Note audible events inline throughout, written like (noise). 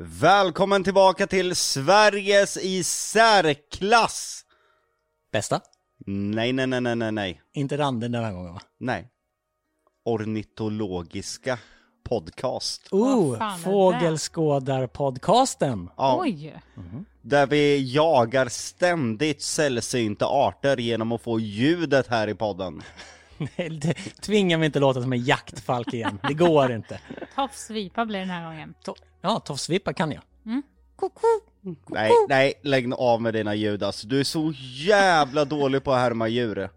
Välkommen tillbaka till Sveriges i särklass! Bästa? Nej, nej, nej, nej, nej, nej. Inte randen den här gången va? Nej. Ornitologiska podcast. Oh, fan är det? Fågelskådarpodcasten. Ja, Oj! där vi jagar ständigt sällsynta arter genom att få ljudet här i podden. (laughs) Det Tvinga mig inte låta som en jaktfalk igen. Det går inte. Tofsvipa blir den här gången. To- Ja, tofsvippa kan jag. Koko! Nej, nej, lägg av med dina ljud alltså. Du är så jävla dålig på att härma djur.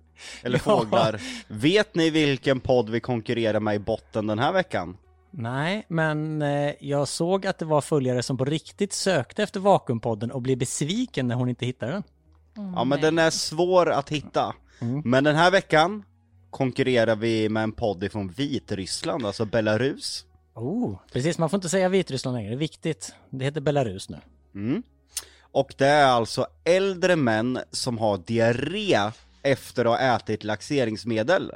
Eller (laughs) Ja. fåglar. Vet ni vilken podd vi konkurrerar med i botten den här veckan? Nej, men eh, jag såg att det var följare som på riktigt sökte efter Vakuumpodden och blev besviken när hon inte hittade den. Ja men den är svår att hitta. Men den här veckan konkurrerar vi med en podd ifrån Vitryssland, alltså Belarus. Oh, precis. Man får inte säga Vitryssland längre. Det är viktigt. Det heter Belarus nu. Mm. Och det är alltså äldre män som har diarré efter att ha ätit laxeringsmedel.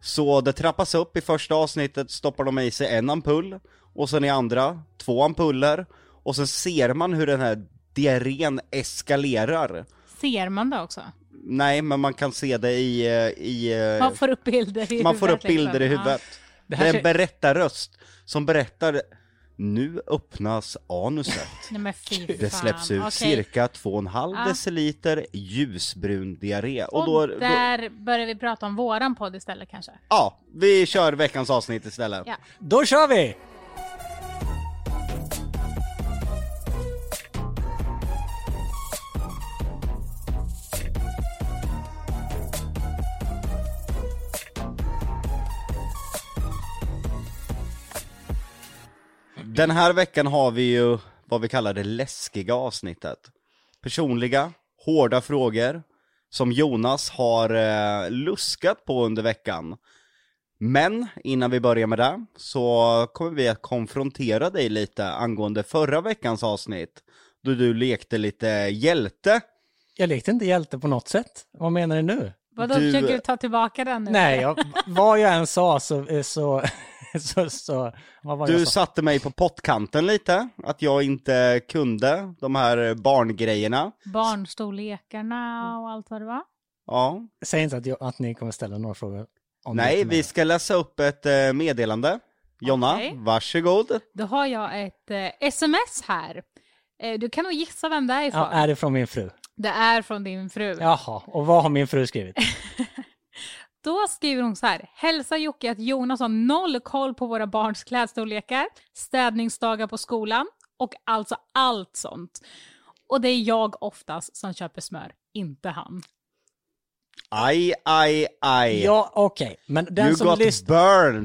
Så det trappas upp, i första avsnittet stoppar de i sig en ampull, och sen i andra två ampuller, och sen ser man hur den här diarrén eskalerar. Ser man det också? Nej, men man kan se det i... eh, i eh, Man får upp bilder i man får upp huvudet, bilder i liksom. huvudet. Det Det, här är en berättarröst som berättar Nu öppnas anuset. (laughs) Nej men fy fan. Det släpps ut Okej. cirka 2,5 Ah. deciliter ljusbrun diarré. Och, Och då, då, där börjar vi prata om våran podd istället kanske. ja, vi kör veckans avsnitt istället. Ja. Då kör vi! Den här veckan har vi ju vad vi kallar det läskiga avsnittet. Personliga, hårda frågor som Jonas har eh, luskat på under veckan. Men innan vi börjar med det så kommer vi att konfrontera dig lite angående förra veckans avsnitt. Då du lekte lite hjälte. Jag lekte inte hjälte på något sätt. Vad menar du nu? Vadå, Du- försöker du ta tillbaka den nu? Nej, jag, vad jag än sa så... så, (laughs) så, så vad var jag Du sa? satte mig på pottkanten lite, att jag inte kunde de här barngrejerna. Barnstorlekarna och allt vad det var. Ja, Säg inte att, jag, att ni kommer ställa några frågor. Nej, vi ska läsa upp ett eh, meddelande. Jonna, Okej. varsågod. Då har jag ett eh, sms här. Eh, du kan nog gissa vem det är ifrån. Ja, är det från min fru? Det är från din fru. Jaha, och vad har min fru skrivit? (laughs) Då skriver hon så här. Hälsa Jocke att Jonas har noll koll på våra barns klädstorlekar, städningsdagar på skolan och alltså allt sånt. Och det är jag oftast som köper smör, inte han. Aj, aj, aj. Ja, okej, men den som,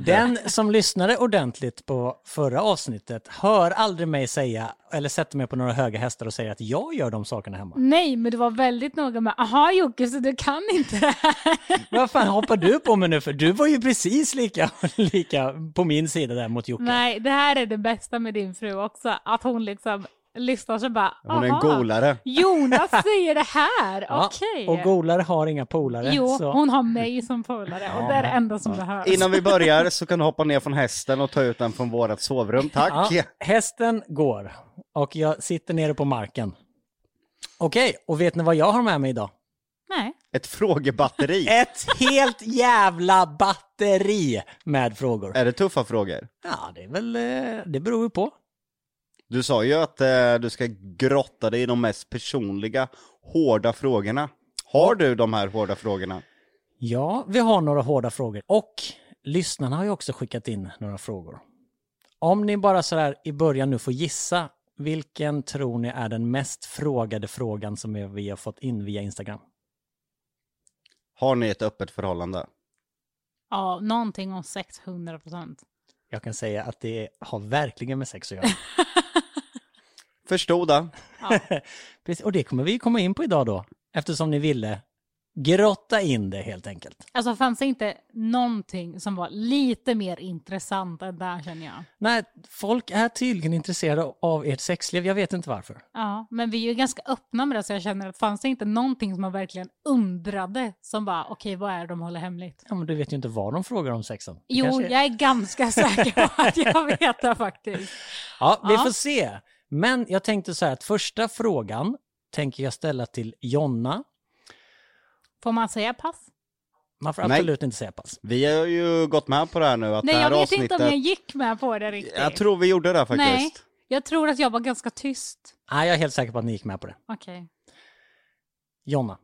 den som lyssnade ordentligt på förra avsnittet hör aldrig mig säga, eller sätter mig på några höga hästar och säger att jag gör de sakerna hemma. Nej, men du var väldigt noga med, aha Jocke, så du kan inte det (laughs) här. Vad fan hoppar du på mig nu för? Du var ju precis lika, (laughs) lika på min sida där mot Jocke. Nej, det här är det bästa med din fru också, att hon liksom lyssnar så bara, Hon är en aha, golare. Jonas (laughs) säger det här, Ja, okej. Och golare har inga polare. Jo, så. hon har mig som polare och det är det enda som behövs. Innan vi börjar så kan du hoppa ner från hästen och ta ut den från vårt sovrum, tack. Ja, hästen går och jag sitter nere på marken. Okej, och vet ni vad jag har med mig idag? Nej. Ett frågebatteri. (laughs) Ett helt jävla batteri med frågor. Är det tuffa frågor? Ja, det är väl, eh, det beror ju på. Du sa ju att eh, du ska grotta dig i de mest personliga, hårda frågorna. Har du de här hårda frågorna? Ja, vi har några hårda frågor och lyssnarna har ju också skickat in några frågor. Om ni bara sådär i början nu får gissa, vilken tror ni är den mest frågade frågan som vi har fått in via Instagram? Har ni ett öppet förhållande? Ja, någonting om 600 procent. Jag kan säga att det har verkligen med sex att göra. (laughs) Det. (laughs) Precis, och det kommer vi komma in på idag då, eftersom ni ville grotta in det helt enkelt. Alltså fanns det inte någonting som var lite mer intressant än där känner jag. Nej, folk är tydligen intresserade av ert sexliv, jag vet inte varför. Ja, men vi är ju ganska öppna med det så jag känner att fanns det inte någonting som man verkligen undrade som bara okej vad är det de håller hemligt? Ja, men du vet ju inte vad de frågar om sexen. Det Jo, kanske- jag är ganska säker på att jag (laughs) vet det faktiskt. Ja, vi Ja. får se. Men jag tänkte så här att första frågan tänker jag ställa till Jonna. Får man säga pass? Man får Nej. absolut inte säga pass. Vi har ju gått med på det här nu att Nej, det här jag vet avsnittet... inte om jag gick med på det riktigt. Jag tror vi gjorde det faktiskt. Nej, jag tror att jag var ganska tyst. Nej, jag är helt säker på att ni gick med på det. Okej. Jonna.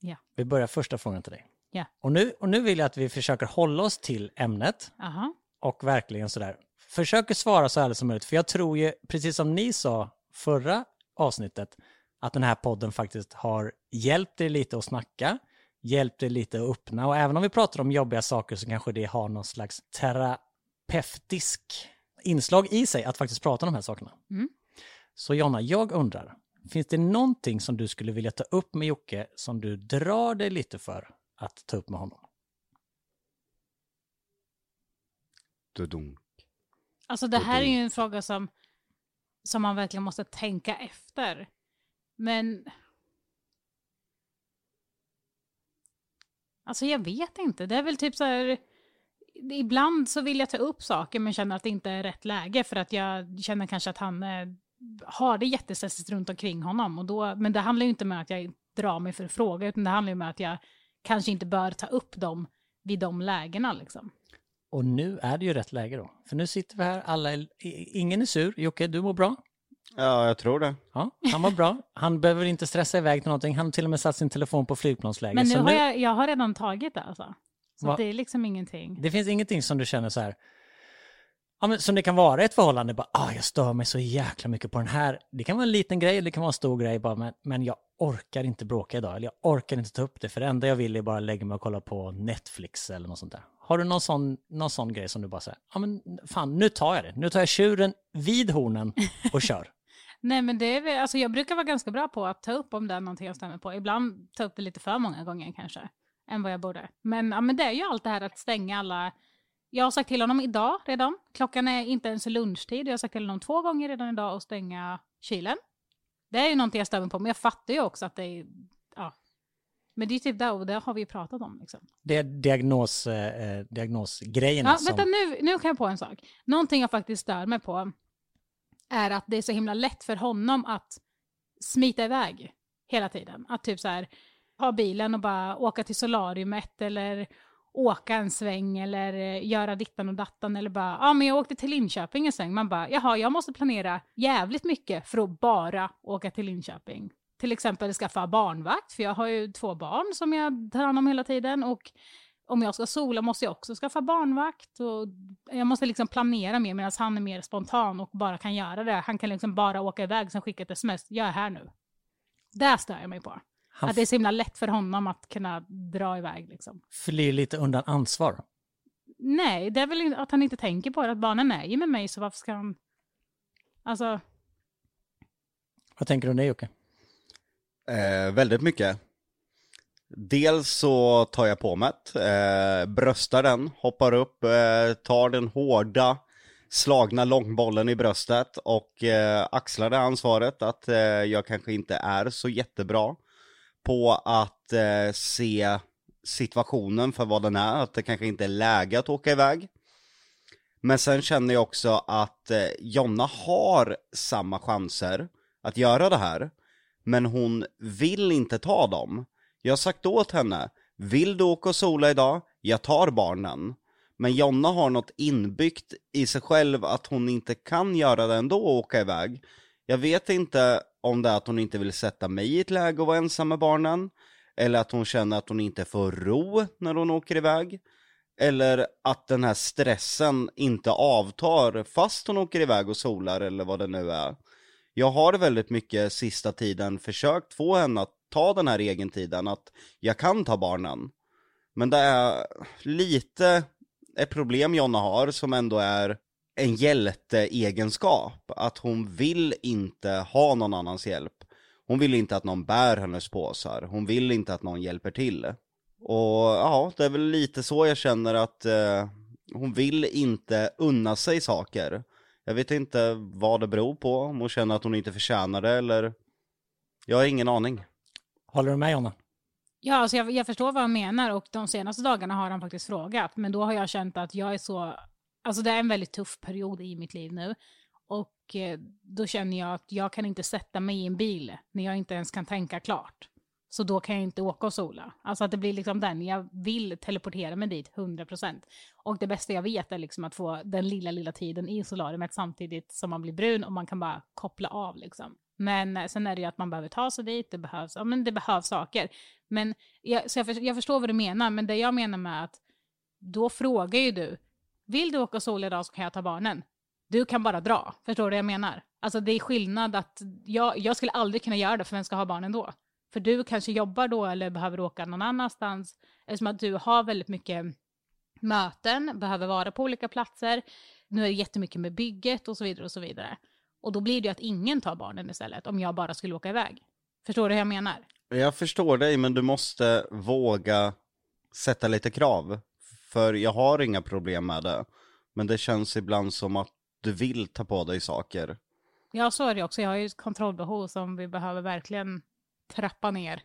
Ja. Vi börjar första frågan till dig. Ja. Och nu, och nu vill jag att vi försöker hålla oss till ämnet Aha. och verkligen sådär försöker svara så ärligt som möjligt. För jag tror ju, precis som ni sa förra avsnittet, att den här podden faktiskt har hjälpt er lite att snacka, hjälpt er lite att öppna och även om vi pratar om jobbiga saker så kanske det har någon slags terapeutisk inslag i sig att faktiskt prata om de här sakerna. Mm. Så Jonna, jag undrar, finns det någonting som du skulle vilja ta upp med Jocke som du drar dig lite för att ta upp med honom? Dudum. Alltså det här är ju en fråga som, som man verkligen måste tänka efter. Men... Alltså jag vet inte. Det är väl typ så här... Ibland så vill jag ta upp saker men känner att det inte är rätt läge för att jag känner kanske att han eh, har det jättestressigt runt omkring honom. Och då, men det handlar ju inte med att jag drar mig för fråga utan det handlar ju med att jag kanske inte bör ta upp dem vid de lägena liksom. Och nu är det ju rätt läge då. För nu sitter vi här, alla är, ingen är sur. Jocke, du mår bra? Ja, jag tror det. Ja, han mår bra. Han behöver inte stressa iväg till någonting. Han har till och med satt sin telefon på flygplansläge. Men nu Så har jag, jag har redan tagit det alltså. Så Va? det är liksom ingenting. Det finns ingenting som du känner så här, ja, men som det kan vara i ett förhållande, bara, ah, jag stör mig så jäkla mycket på den här. Det kan vara en liten grej, det kan vara en stor grej, bara, men, men jag orkar inte bråka idag, eller jag orkar inte ta upp det, för det enda jag vill är bara lägga mig och kolla på Netflix eller något sånt där. Har du någon sån, någon sån grej som du bara säger, ja men fan, nu tar jag det. Nu tar jag tjuren vid hornen och (laughs) kör. Nej men det är väl, alltså jag brukar vara ganska bra på att ta upp om det är någonting jag stämmer på. Ibland ta upp det lite för många gånger kanske. Än vad jag borde. Men, ja, men det är ju allt det här att stänga alla... Jag har sagt till honom idag redan. Klockan är inte ens lunchtid. Jag har sagt till honom två gånger redan idag att stänga kylen. Det är ju någonting jag stämmer på. Men jag fattar ju också att det är... Men det är typ det och det har vi pratat om liksom. Det är diagnos, eh, diagnosgrejerna Ja, som... vänta nu, nu kan jag på en sak. Någonting jag faktiskt stör mig på är att det är så himla lätt för honom att smita iväg hela tiden. Att typ så här ha bilen och bara åka till solariumet eller åka en sväng eller eh, göra dittan och dattan eller bara, ja men jag åkte till Linköping en sväng. Man bara, jaha jag måste planera jävligt mycket för att bara åka till Linköping. Till exempel skaffa barnvakt, för jag har ju två barn som jag tar hand om hela tiden och om jag ska sola måste jag också skaffa barnvakt. Och jag måste liksom planera mer medan han är mer spontan och bara kan göra det. Han kan liksom bara åka iväg sen skicka ett sms. Jag är här nu. Där stör jag mig på. Han Att det är så himla lätt för honom att kunna dra iväg liksom. flyr lite undan ansvar. Nej, det är väl att han inte tänker på det. Att barnen är ju med mig så varför ska han... Alltså, Vad tänker du om det Jocke? Eh, väldigt mycket. Dels så tar jag på mig det, eh, bröstar den, hoppar upp, eh, tar den hårda slagna långbollen i bröstet och eh, axlar det ansvaret att eh, jag kanske inte är så jättebra på att eh, se situationen för vad den är, att det kanske inte är läge att åka iväg. Men sen känner jag också att eh, Jonna har samma chanser att göra det här, men hon vill inte ta dem. Jag har sagt åt henne, vill du åka och sola idag? Jag tar barnen. Men Jonna har något inbyggt i sig själv att hon inte kan göra det ändå och åka iväg. Jag vet inte om det är att hon inte vill sätta mig i ett läge och vara ensam med barnen, eller att hon känner att hon inte får ro när hon åker iväg, eller att den här stressen inte avtar fast hon åker iväg och solar eller vad det nu är. Jag har väldigt mycket sista tiden försökt få henne att ta den här egentiden, att jag kan ta barnen. Men det är lite ett problem Jonna har som ändå är en hjälteegenskap. Att hon vill inte ha någon annans hjälp. Hon vill inte att någon bär hennes påsar. Hon vill inte att någon hjälper till. Och ja, det är väl lite så jag känner att eh, hon vill inte unna sig saker. Jag vet inte vad det beror på, om hon känner att hon inte förtjänar det eller... Jag har ingen aning. Håller du med Jonna? ja, alltså jag, jag förstår vad han menar och de senaste dagarna har han faktiskt frågat. Men då har jag känt att jag är så... Alltså det är en väldigt tuff period i mitt liv nu. Och eh, då känner jag att jag kan inte sätta mig i en bil när jag inte ens kan tänka klart. Så då kan jag inte åka och sola. Alltså att det blir liksom den, jag vill teleportera mig dit 100%. Och det bästa jag vet är liksom att få den lilla, lilla tiden i solariumet samtidigt som man blir brun och man kan bara koppla av liksom. Men eh, sen är det ju att man behöver ta sig dit, det behövs, ja men det behövs saker. Men jag, så jag, för, jag förstår vad du menar, men det jag menar med att då frågar ju du, vill du åka och sola idag så kan jag ta barnen. Du kan bara dra, förstår du vad jag menar? Alltså det är skillnad att jag, jag skulle aldrig kunna göra det, för vem ska ha barnen då? För du kanske jobbar då eller behöver åka någon annanstans. Eftersom att du har väldigt mycket möten, behöver vara på olika platser. Nu är det jättemycket med bygget och så vidare och så vidare. Och då blir det ju att ingen tar barnen istället om jag bara skulle åka iväg. Förstår du hur jag menar? Jag förstår dig, men du måste våga sätta lite krav. För jag har inga problem med det. Men det känns ibland som att du vill ta på dig saker. Ja, så är det också. Jag har ju ett kontrollbehov som vi behöver verkligen trappa ner.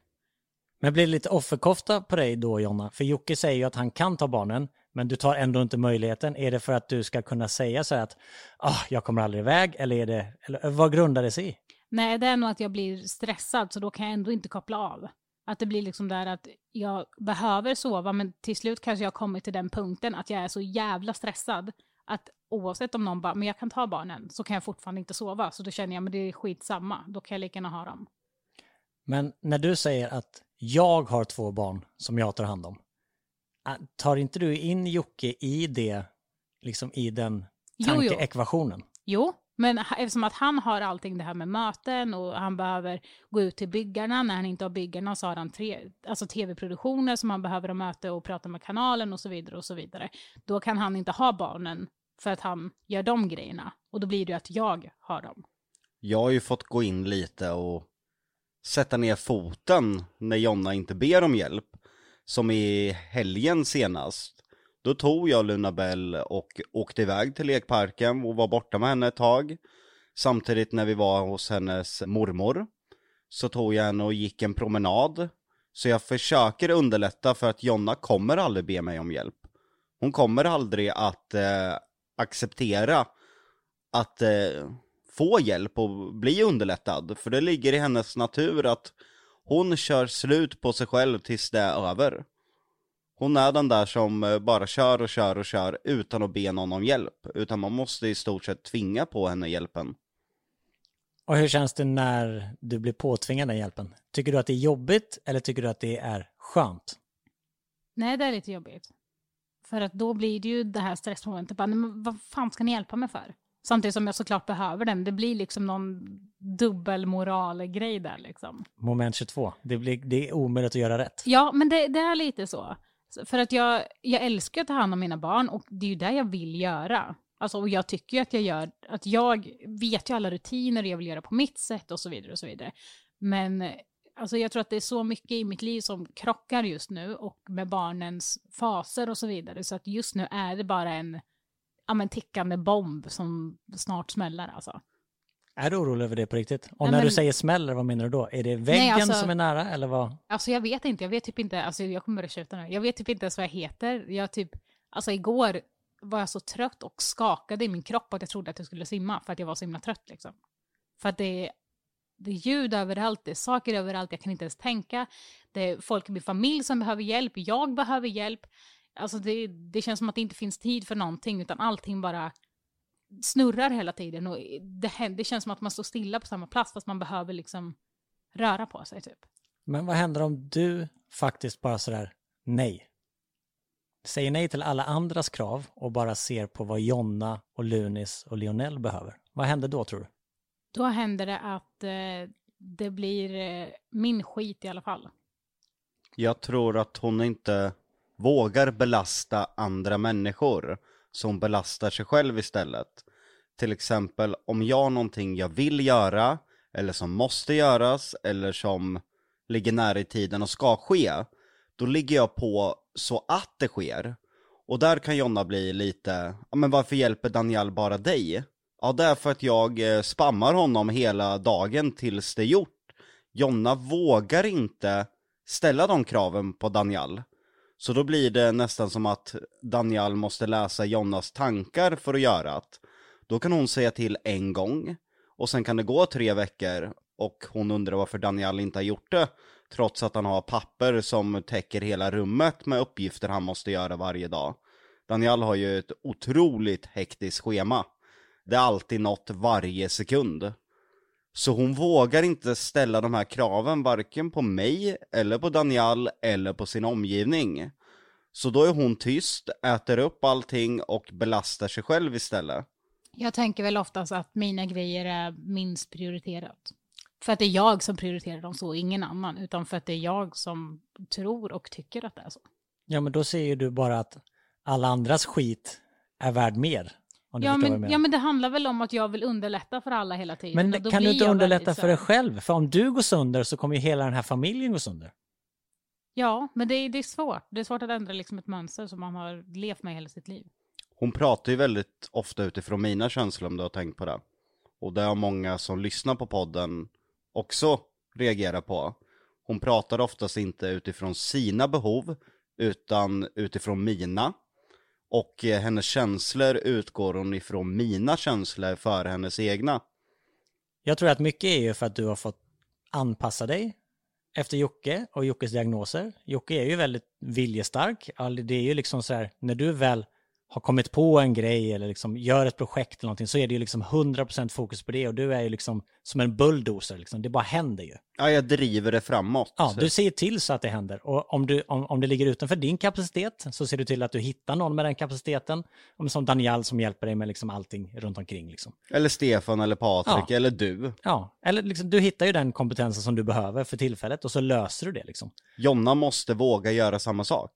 Men blir det lite offerkofta på dig då Jonna? För Jocke säger ju att han kan ta barnen, men du tar ändå inte möjligheten. Är det för att du ska kunna säga så här att ah, jag kommer aldrig iväg, eller, är det, eller vad grundar det sig i? Nej, det är nog att jag blir stressad, så då kan jag ändå inte koppla av. Att det blir liksom där att jag behöver sova, men till slut kanske jag kommer till den punkten att jag är så jävla stressad att oavsett om någon bara, men jag kan ta barnen, så kan jag fortfarande inte sova. Så då känner jag, men det är skitsamma, då kan jag lika gärna ha dem. Men när du säger att jag har två barn som jag tar hand om, äh, tar inte du in Jocke i det, liksom i den Jo, jo. tankeekvationen? Jo, men eftersom att han har allting det här med möten och han behöver gå ut till byggarna. När han inte har byggarna så har han tre, alltså tv-produktioner som han behöver ha möte och prata med kanalen och så vidare och så vidare. Då kan han inte ha barnen för att han gör de grejerna. Och då blir det ju att jag har dem. Jag har ju fått gå in lite och sätta ner foten när Jonna inte ber om hjälp. Som i helgen senast. Då tog jag Luna Bell och åkte iväg till lekparken och var borta med henne ett tag. Samtidigt när vi var hos hennes mormor så tog jag henne och gick en promenad. Så jag försöker underlätta för att Jonna kommer aldrig be mig om hjälp. Hon kommer aldrig att eh, acceptera att eh, få hjälp och bli underlättad. För det ligger i hennes natur att hon kör slut på sig själv tills det är över. Hon är den där som eh, bara kör och kör och kör utan att be någon om hjälp. Utan man måste i stort sett tvinga på henne hjälpen. Och hur känns det när du blir påtvingad den hjälpen? Tycker du att det är jobbigt eller tycker du att det är skönt? Nej, det är lite jobbigt. För att då blir det ju det här stressmomentet. Bara, men vad fan ska ni hjälpa mig för? Samtidigt som jag såklart behöver den. Det blir liksom någon dubbelmoral-grej där liksom. Moment 22. Det, blir, det är omöjligt att göra rätt. Ja, men det, det är lite så. För att jag, jag älskar att ta hand om mina barn och det är ju det jag vill göra. Alltså, och jag tycker ju att jag gör, att jag vet ju alla rutiner och jag vill göra på mitt sätt och så vidare och så vidare. Men alltså, jag tror att det är så mycket i mitt liv som krockar just nu och med barnens faser och så vidare. Så att just nu är det bara en ja, men, tickande bomb som snart smäller alltså. Är du orolig över det på riktigt? Och Nej, när du men- säger smäller, vad menar du då? Är det väggen alltså- som är nära eller vad? Alltså jag vet inte, jag vet typ inte, alltså jag kommer börja tjuta nu. Jag vet typ inte ens vad jag heter. Jag typ, alltså igår var jag så trött och skakade i min kropp att jag trodde att jag skulle simma för att jag var så himla trött liksom. För att det är, det är ljud överallt, det är saker överallt, jag kan inte ens tänka. Det är folk i min familj som behöver hjälp, jag behöver hjälp. Alltså det, det känns som att det inte finns tid för någonting utan allting bara snurrar hela tiden och det, det känns som att man står stilla på samma plats fast man behöver liksom röra på sig typ. Men vad händer om du faktiskt bara sådär nej? Säger nej till alla andras krav och bara ser på vad Jonna och Lunis och Lionel behöver. Vad händer då tror du? Då händer det att eh, det blir eh, min skit i alla fall. Jag tror att hon inte vågar belasta andra människor, som belastar sig själv istället. Till exempel om jag har någonting jag vill göra, eller som måste göras, eller som ligger nära i tiden och ska ske, då ligger jag på så att det sker. Och där kan Jonna bli lite, ja men varför hjälper Daniel bara dig? Ja det är för att jag eh, spammar honom hela dagen tills det är gjort. Jonna vågar inte ställa de kraven på Daniel. Så då blir det nästan som att Daniel måste läsa Jonnas tankar för att göra det. Då kan hon säga till en gång, och sen kan det gå tre veckor, och hon undrar varför Daniel inte har gjort det, trots att han har papper som täcker hela rummet med uppgifter han måste göra varje dag. Daniel har ju ett otroligt hektiskt schema. Det är alltid något varje sekund. Så hon vågar inte ställa de här kraven varken på mig, eller på Daniel, eller på sin omgivning. Så då är hon tyst, äter upp allting och belastar sig själv istället. Jag tänker väl oftast att mina grejer är minst prioriterat. För att det är jag som prioriterar dem så, ingen annan. Utan för att det är jag som tror och tycker att det är så. Ja, men då ser ju du bara att alla andras skit är värd mer. Ja men, ja men det handlar väl om att jag vill underlätta för alla hela tiden. Men då kan du inte underlätta för dig själv? För om du går sönder så kommer ju hela den här familjen gå sönder. Ja, men det är, det är svårt. Det är svårt att ändra liksom ett mönster som man har levt med hela sitt liv. Hon pratar ju väldigt ofta utifrån mina känslor om du har tänkt på det. Och det har många som lyssnar på podden också reagerat på. Hon pratar oftast inte utifrån sina behov, utan utifrån mina. Och eh, hennes känslor utgår hon ifrån mina känslor för hennes egna. Jag tror att mycket är ju för att du har fått anpassa dig efter Jocke och Jockes diagnoser. Jocke är ju väldigt viljestark. Det är ju liksom så här, när du väl har kommit på en grej eller liksom gör ett projekt eller någonting så är det ju liksom 100% fokus på det och du är ju liksom som en bulldozer liksom. Det bara händer ju. Ja, jag driver det framåt. Ja, du ser till så att det händer. Och om, du, om, om det ligger utanför din kapacitet så ser du till att du hittar någon med den kapaciteten. Om Som Daniel som hjälper dig med liksom allting runt omkring. Liksom. Eller Stefan eller Patrik Ja. eller du. Ja, eller liksom, du hittar ju den kompetensen som du behöver för tillfället och så löser du det liksom. Jonna måste våga göra samma sak.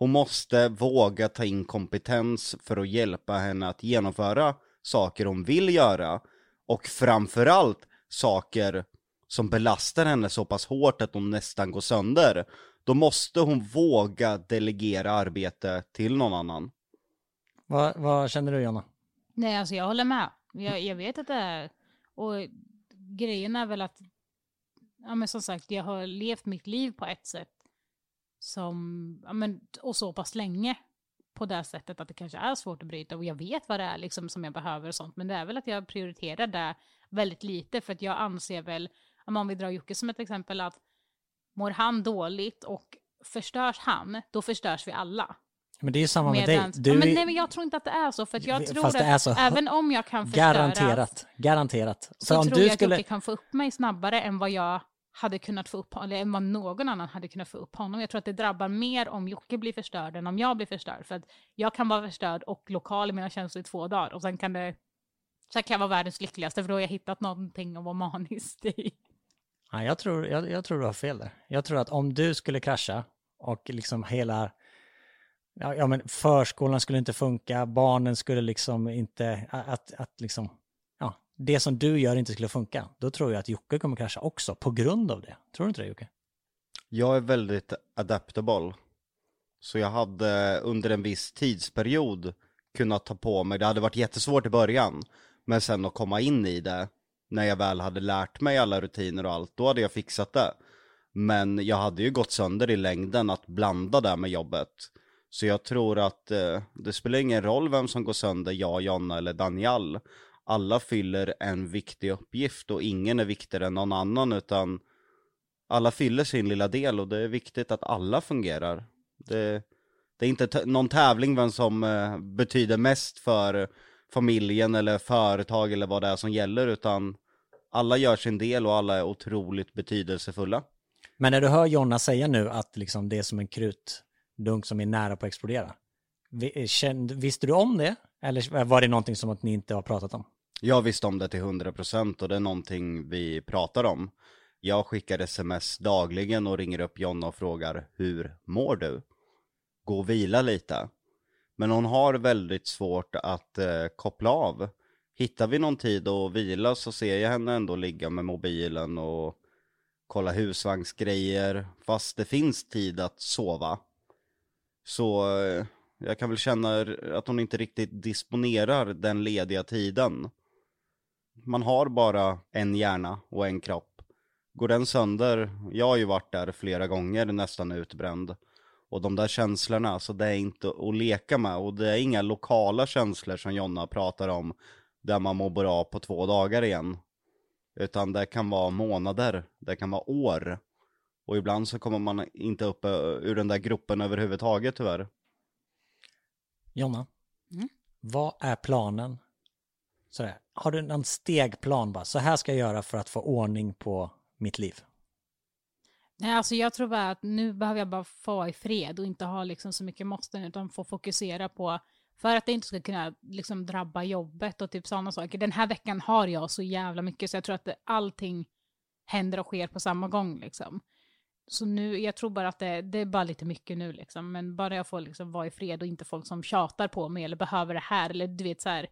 Hon måste våga ta in kompetens för att hjälpa henne att genomföra saker hon vill göra. Och framförallt saker som belastar henne så pass hårt att hon nästan går sönder. Då måste hon våga delegera arbete till någon annan. Vad, vad känner du Jonna? Nej, alltså jag håller med. Jag, jag vet att det är... Och grejen är väl att... Ja, men som sagt, jag har levt mitt liv på ett sätt som... Ja, men, och så pass länge på det sättet att det kanske är svårt att bryta. Och jag vet vad det är liksom som jag behöver och sånt. Men det är väl att jag prioriterar det väldigt lite. För att jag anser väl, om vi drar Jocke som ett exempel, att mår han dåligt och förstörs han, då förstörs vi alla. Men det är ju samma med dig. Medans- Du ja, men, nej, men jag tror inte att det är så. För att jag tror att så. även om jag kan förstöras Garanterat. Garanterat. så För om tror du jag att skulle... Jocke kan få upp mig snabbare än vad jag hade kunnat få upp eller än vad någon annan hade kunnat få upp honom. Jag tror att det drabbar mer om Jocke blir förstörd än om jag blir förstörd. För att jag kan vara förstörd och lokal i mina känslor i två dagar och sen kan det sen kan jag vara världens lyckligaste för då har jag hittat någonting att vara manisk i. Ja, jag, tror, jag, jag tror du har fel där. Jag tror att om du skulle krascha och liksom hela... Ja, ja, men förskolan skulle inte funka, barnen skulle liksom inte... Att, att liksom... Det som du gör inte skulle funka. Då tror jag att Jocke kommer krascha också på grund av det. Tror du inte det Jocke? Jag är väldigt adaptable. Så jag hade under en viss tidsperiod kunnat ta på mig, det hade varit jättesvårt i början, men sen att komma in i det, när jag väl hade lärt mig alla rutiner och allt, då hade jag fixat det. Men jag hade ju gått sönder i längden att blanda det med jobbet. Så jag tror att eh, det spelar ingen roll vem som går sönder, jag, Jonna eller Daniel. Alla fyller en viktig uppgift och ingen är viktigare än någon annan utan alla fyller sin lilla del och det är viktigt att alla fungerar. Det, det är inte någon tävling vem som eh, betyder mest för familjen eller företag eller vad det är som gäller utan alla gör sin del och alla är otroligt betydelsefulla. Men när du hör Jonna säga nu att liksom det är som en krutdunk som är nära på att explodera. Eh, visste du om det? Eller var det någonting som att ni inte har pratat om? Jag visste om det till 100% och det är någonting vi pratar om. Jag skickar sms dagligen och ringer upp Jonna och frågar hur mår du? Gå och vila lite. Men hon har väldigt svårt att eh, koppla av. Hittar vi någon tid att vila så ser jag henne ändå ligga med mobilen och kolla husvagnsgrejer. Fast det finns tid att sova. Så eh, jag kan väl känna att hon inte riktigt disponerar den lediga tiden. Man har bara en hjärna och en kropp. Går den sönder, jag har ju varit där flera gånger nästan utbränd. Och de där känslorna, så det är inte att leka med. Och det är inga lokala känslor som Jonna pratar om. där man mår bra på två dagar igen. Utan det kan vara månader, det kan vara år. Och ibland så kommer man inte upp eh, ur den där gruppen överhuvudtaget tyvärr. Jonna, Mm. vad är planen? Sådär. Har du någon stegplan bara? Så här ska jag göra för att få ordning på mitt liv. Nej, alltså jag tror bara att nu behöver jag bara få vara i fred och inte ha liksom så mycket måsten utan få fokusera på för att det inte ska kunna liksom drabba jobbet och typ sådana saker. Den här veckan har jag så jävla mycket så jag tror att det, allting händer och sker på samma gång liksom. Så nu, jag tror bara att det, det är bara lite mycket nu liksom. Men bara jag får liksom vara i fred och inte folk som tjatar på mig eller behöver det här eller du vet så här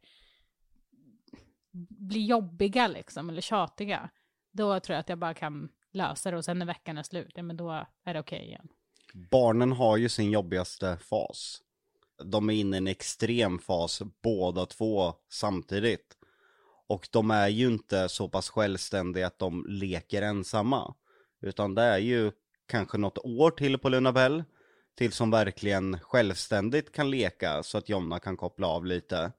bli jobbiga liksom eller tjatiga. Då tror jag att jag bara kan lösa det och sen när veckan är slut, ja men då är det okej igen. Barnen har ju sin jobbigaste fas. De är inne i en extrem fas båda två samtidigt. Och de är ju inte så pass självständiga att de leker ensamma. Utan det är ju kanske något år till på Lunabell. till som verkligen självständigt kan leka så att Jonna kan koppla av lite.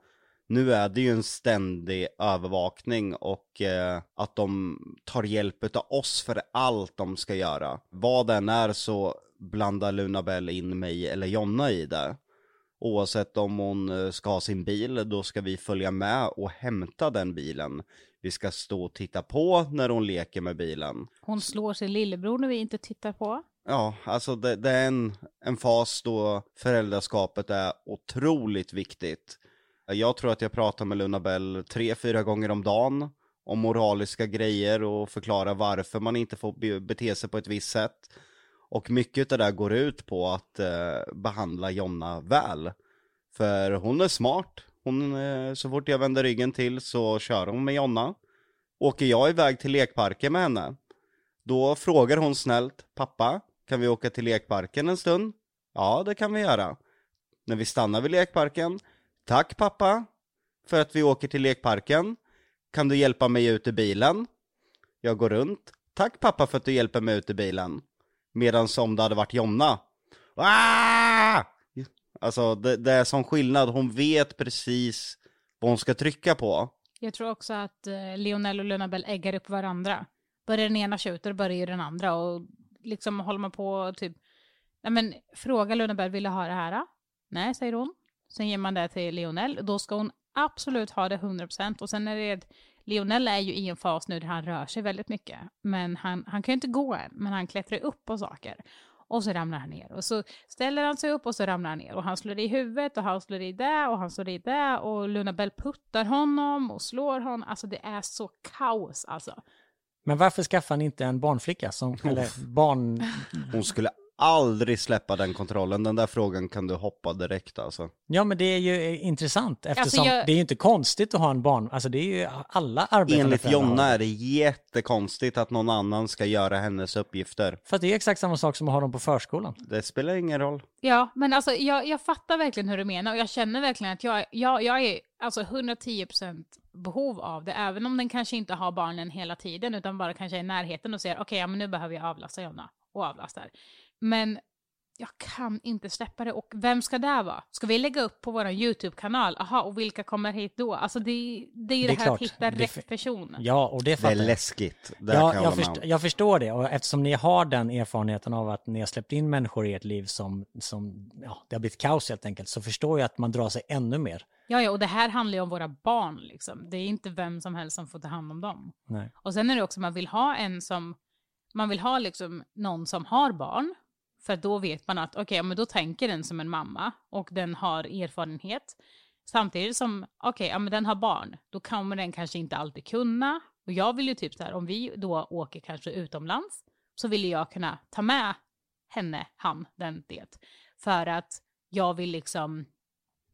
Nu är det ju en ständig övervakning och eh, att de tar hjälp av oss för allt de ska göra. Vad den är så blandar Lunabell in mig eller Jonna i det. Oavsett om hon eh, ska ha sin bil, då ska vi följa med och hämta den bilen. Vi ska stå och titta på när hon leker med bilen. Hon slår sin lillebror när vi inte tittar på. Ja, alltså det, det är en, en fas då föräldraskapet är otroligt viktigt. Eh, jag tror att jag pratar med Lunabell tre, fyra gånger om dagen om moraliska grejer och förklara varför man inte får bete sig på ett visst sätt. Och mycket av det där går ut på att eh, behandla Jonna väl. För hon är smart. Hon, eh, så fort jag vänder ryggen till så kör hon med Jonna. Åker jag iväg till lekparken med henne, då frågar hon snällt, pappa, kan vi åka till lekparken en stund? Ja, det kan vi göra. När vi stannar vid lekparken, tack pappa, för att vi åker till lekparken. Kan du hjälpa mig ut ur bilen? Jag går runt. Tack pappa för att du hjälper mig ut ur bilen. Medan som det hade varit Jonna. Ah! Alltså det, det är sån skillnad, hon vet precis vad hon ska trycka på. Jag tror också att eh, Lionel och Lunabell äggar upp varandra. Börjar den ena tjuta, börjar ju den andra. Och liksom håller man på och typ, nej men fråga Lunabell, vill du ha det här? då? Nej, säger hon. Sen ger man det till Lionel. Då ska hon absolut ha det 100%. Och sen är det, Lionel är ju i en fas nu där han rör sig väldigt mycket. Men han, han kan ju inte gå än, men han klättrar upp på saker. Och så ramlar han ner. Och så ställer han sig upp och så ramlar han ner. Och han slår i huvudet och han slår i det och han slår i det. Och Lunabell puttar honom och slår honom. Alltså det är så kaos alltså. Men varför skaffar ni inte en barnflicka som, eller barn... Hon skulle aldrig släppa den kontrollen, den där frågan kan du hoppa direkt alltså. Ja men det är ju intressant eftersom jag- det är ju inte konstigt att ha en barn, alltså det är ju alla arbetande Enligt Jonna är det jättekonstigt att någon annan ska göra hennes uppgifter. För att det är exakt samma sak som att ha dem på förskolan. Det spelar ingen roll. Ja, men alltså jag, jag fattar verkligen hur du menar och jag känner verkligen att jag, jag, jag är alltså 110% behov av det, även om den kanske inte har barnen hela tiden utan bara kanske i närheten och säger okej, ja, men nu behöver jag avlasta Jonna och avlastar. Men jag kan inte släppa det och vem ska det vara? Ska vi lägga upp på vår YouTube-kanal? Aha, och vilka kommer hit då? Alltså det, det är ju Det det, är här att klart, hitta det är rätt person. Ja, och det Det är läskigt. Det Ja, kan jag, jag, först, jag förstår det och eftersom ni har den erfarenheten av att ni har släppt in människor i ert liv som, som ja, det har blivit kaos helt enkelt, så förstår jag att man drar sig ännu mer. Ja, ja, och det här handlar ju om våra barn liksom. Det är inte vem som helst som får ta hand om dem. Nej. Och sen är det också man vill ha en som, man vill ha liksom någon som har barn. För då vet man att okej, men då tänker den som en mamma och den har erfarenhet. Samtidigt som, okej, ja men den har barn, då kommer den kanske inte alltid kunna. Och jag vill ju typ så här, om vi då åker kanske utomlands, så vill jag kunna ta med henne, han, den, det. För att jag vill liksom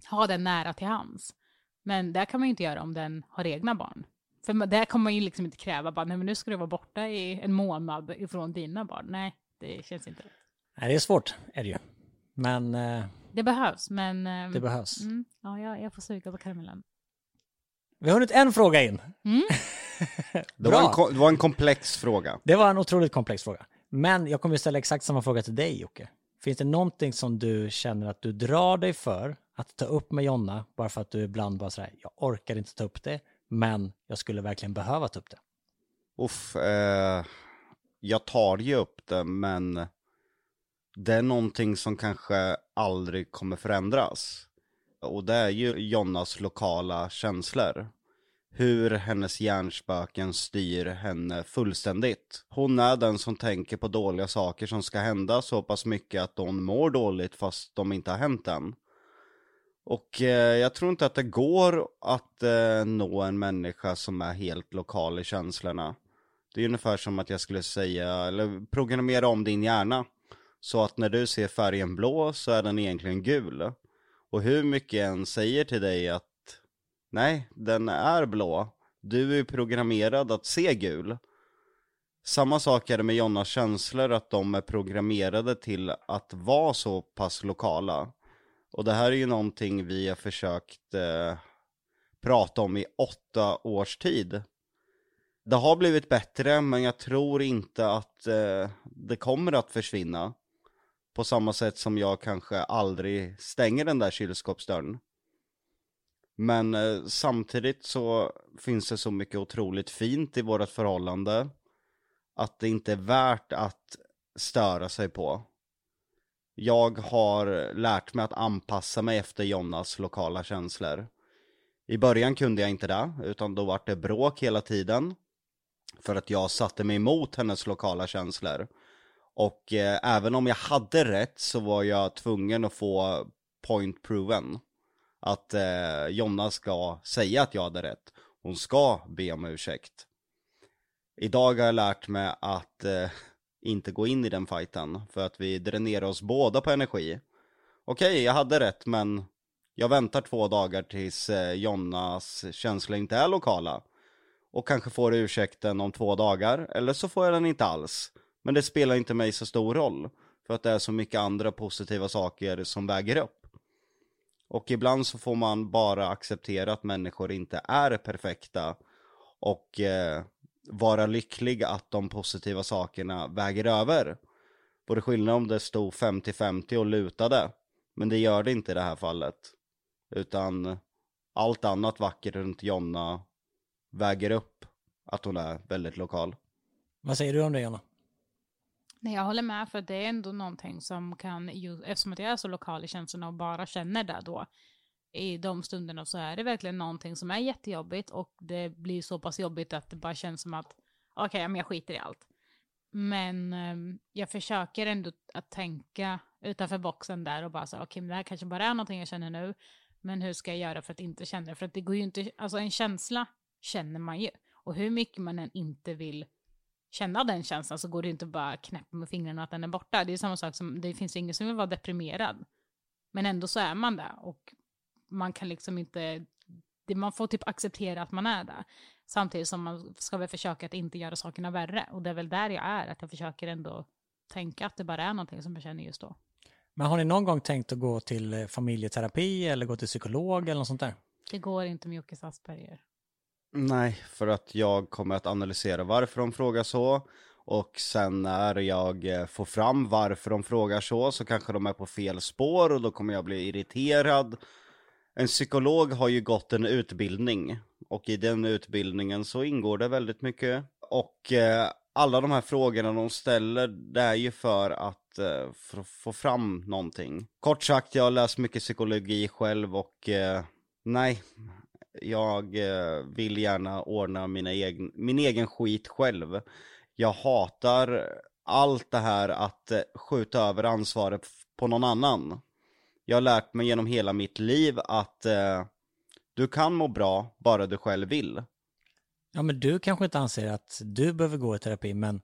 ha den nära till hands. Men det kan man ju inte göra om den har egna barn. För det där kommer man ju liksom inte kräva bara, nej men nu ska du vara borta i en månad ifrån dina barn. Nej, det känns inte rätt. Nej, det är svårt, är det ju. Men eh, Det behövs, men... ehm, det behövs. Mm, ja, jag, jag får suga på karamellen. Vi har hunnit en fråga in. Mm. (laughs) Det, Bra. var en, det var en komplex fråga. Det var en otroligt komplex fråga. Men jag kommer att ställa exakt samma fråga till dig Jocke. Finns det någonting som du känner att du drar dig för att ta upp med Jonna, bara för att du ibland bara sådär, jag orkar inte ta upp det, men jag skulle verkligen behöva ta upp det? Uff, eh, jag tar ju upp det, men det är någonting som kanske aldrig kommer förändras. Och det är ju Jonnas lokala känslor. Hur hennes hjärnspöken styr henne fullständigt. Hon är den som tänker på dåliga saker som ska hända så pass mycket att hon mår dåligt fast de inte har hänt än. Och eh, jag tror inte att det går att eh, nå en människa som är helt lokal i känslorna. Det är ungefär som att jag skulle säga, eller programmera om din hjärna. Så att när du ser färgen blå så är den egentligen gul. Och hur mycket en säger till dig att nej, den är blå. Du är programmerad att se gul. Samma sak är det med Jonnas känslor, att de är programmerade till att vara så pass lokala. Och det här är ju någonting vi har försökt eh, prata om i åtta års tid. Det har blivit bättre, men jag tror inte att eh, det kommer att försvinna. På samma sätt som jag kanske aldrig stänger den där kylskåpsdörren. Men eh, samtidigt så finns det så mycket otroligt fint i vårt förhållande. Att det inte är värt att störa sig på. Jag har lärt mig att anpassa mig efter Jonas lokala känslor. I början kunde jag inte det, utan då var det bråk hela tiden. För att jag satte mig emot hennes lokala känslor. Och eh, även om jag hade rätt så var jag tvungen att få point proven. Att eh, Jonna ska säga att jag hade rätt. Hon ska be om ursäkt. Idag har jag lärt mig att eh, inte gå in i den fighten. För att vi dränerar oss båda på energi. Okej, jag hade rätt men jag väntar två dagar tills eh, Jonnas känslor inte är lokala. Och kanske får ursäkten om två dagar, eller så får jag den inte alls. Men det spelar inte mig så stor roll. För att det är så mycket andra positiva saker som väger upp. Och ibland så får man bara acceptera att människor inte är perfekta. Och eh, vara lycklig att de positiva sakerna väger över. Vore skillnad om det stod 50-50 och lutade. Men det gör det inte i det här fallet. Utan allt annat vackert runt Jonna väger upp att hon är väldigt lokal. Vad säger du om det Jonna? Nej, jag håller med, för det är ändå någonting som kan, eftersom att jag är så lokal i känslorna och bara känner det då, i de stunderna så är det verkligen någonting som är jättejobbigt och det blir så pass jobbigt att det bara känns som att, okej, okay, men jag skiter i allt. Men ehm, jag försöker ändå att tänka utanför boxen där och bara så, okej, okay, men det här kanske bara är någonting jag känner nu, men hur ska jag göra för att inte känna det? För att det går ju inte, alltså en känsla känner man ju. Och hur mycket man än inte vill känna den känslan så går det inte bara knäppa med fingrarna att den är borta. Det är samma sak som, det finns ingen som vill vara deprimerad. Men ändå så är man det och man kan liksom inte, man får typ acceptera att man är det. Samtidigt som man ska väl försöka att inte göra sakerna värre. Och det är väl där jag är, att jag försöker ändå tänka att det bara är någonting som jag känner just då. Men har ni någon gång tänkt att gå till eh, familjeterapi eller gå till psykolog eller något sånt där? Det går inte med Jockes Asperger. Nej, för att jag kommer att analysera varför de frågar så. Och sen när jag eh, får fram varför de frågar så, så kanske de är på fel spår och då kommer jag bli irriterad. En psykolog har ju gått en utbildning och i den utbildningen så ingår det väldigt mycket. Och eh, alla de här frågorna de ställer, det är ju för att eh, för få fram någonting. Kort sagt, jag har läst mycket psykologi själv och eh, nej, jag eh, vill gärna ordna mina egen, min egen skit själv. Jag hatar allt det här att eh, skjuta över ansvaret på någon annan. Jag har lärt mig genom hela mitt liv att eh, du kan må bra bara du själv vill. Ja, men du kanske inte anser att du behöver gå i terapi, men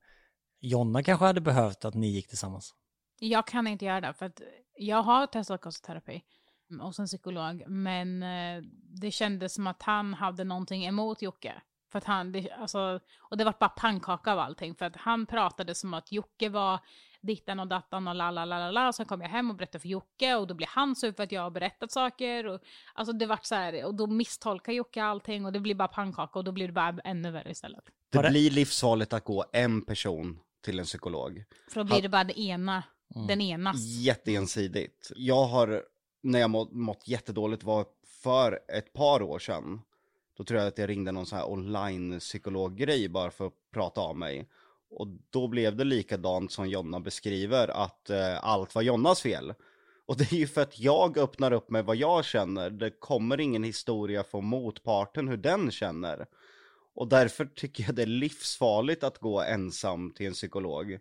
Jonna kanske hade behövt att ni gick tillsammans. Jag kan inte göra det, för att jag har testat kostterapi hos en psykolog, men eh, det kändes som att han hade någonting emot Jocke. För att han, det, alltså, och det var bara pannkaka av allting, för att han pratade som att Jocke var dittan och dattan och la la la la la. Sen kom jag hem och berättade för Jocke och då blev han sur för att jag har berättat saker. Och, alltså det vart så här, och då misstolkar Jocke allting och det blir bara pannkaka och då blir det bara ännu värre istället. Det blir livsfarligt att gå en person till en psykolog. För då blir det bara det ena, mm. den enas. Jätteensidigt. Jag har när jag må, mått jättedåligt var för ett par år sedan. Då tror jag att jag ringde någon sån här online psykologgrej bara för att prata av mig. Och då blev det likadant som Jonna beskriver, att eh, allt var Jonnas fel. Och det är ju för att jag öppnar upp med vad jag känner, det kommer ingen historia från motparten hur den känner. Och därför tycker jag det är livsfarligt att gå ensam till en psykolog.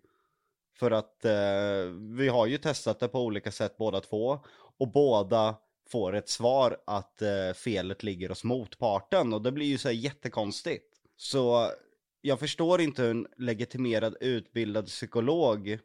För att eh, vi har ju testat det på olika sätt båda två. Och båda får ett svar att eh, felet ligger hos motparten. Och det blir ju så här jättekonstigt. Så jag förstår inte hur en legitimerad utbildad psykolog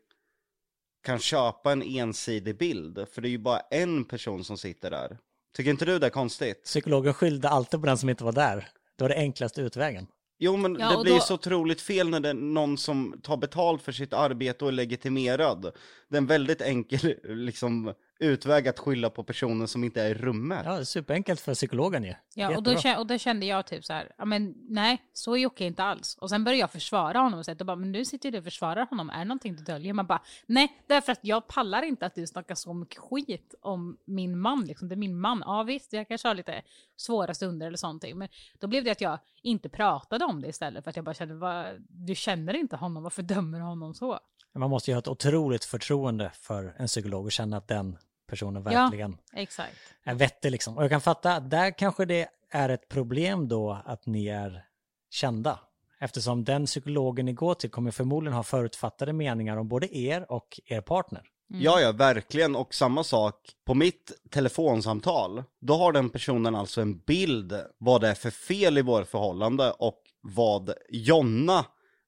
kan köpa en ensidig bild. För det är ju bara en person som sitter där. Tycker inte du det är konstigt? Psykologen skyllde alltid på den som inte var där. Det var det enklaste utvägen. Jo men Ja, det blir då- så otroligt fel när det är någon som tar betalt för sitt arbete och är legitimerad. Det är en väldigt enkel (laughs) liksom, utväg att skylla på personen som inte är i rummet. Ja, det är superenkelt för psykologen ju. Ja, och då, Jättebra. kä- och då kände jag typ så här, ja men nej, så är Jocke inte alls. Och sen började jag försvara honom och säga, bara, men nu sitter du och försvarar honom, är det någonting du döljer? Man bara, nej, därför att jag pallar inte att du snackar så mycket skit om min man, liksom, det är min man. Ja visst, jag kanske har lite svåra stunder eller sånting, men då blev det att jag inte pratade om det istället, för att jag bara kände, vad, du känner inte honom, varför dömer du honom så? Man måste ju ha ett otroligt förtroende för en psykolog och känna att den personen Ja. verkligen Exakt. är vettig liksom. Och jag kan fatta att där kanske det är ett problem då att ni är kända. Eftersom den psykologen ni går till kommer förmodligen ha förutfattade meningar om både er och er partner. Ja, ja, verkligen. Och samma sak på mitt telefonsamtal. Då har den personen alltså en bild vad det är för fel i vårt förhållande och vad Jonna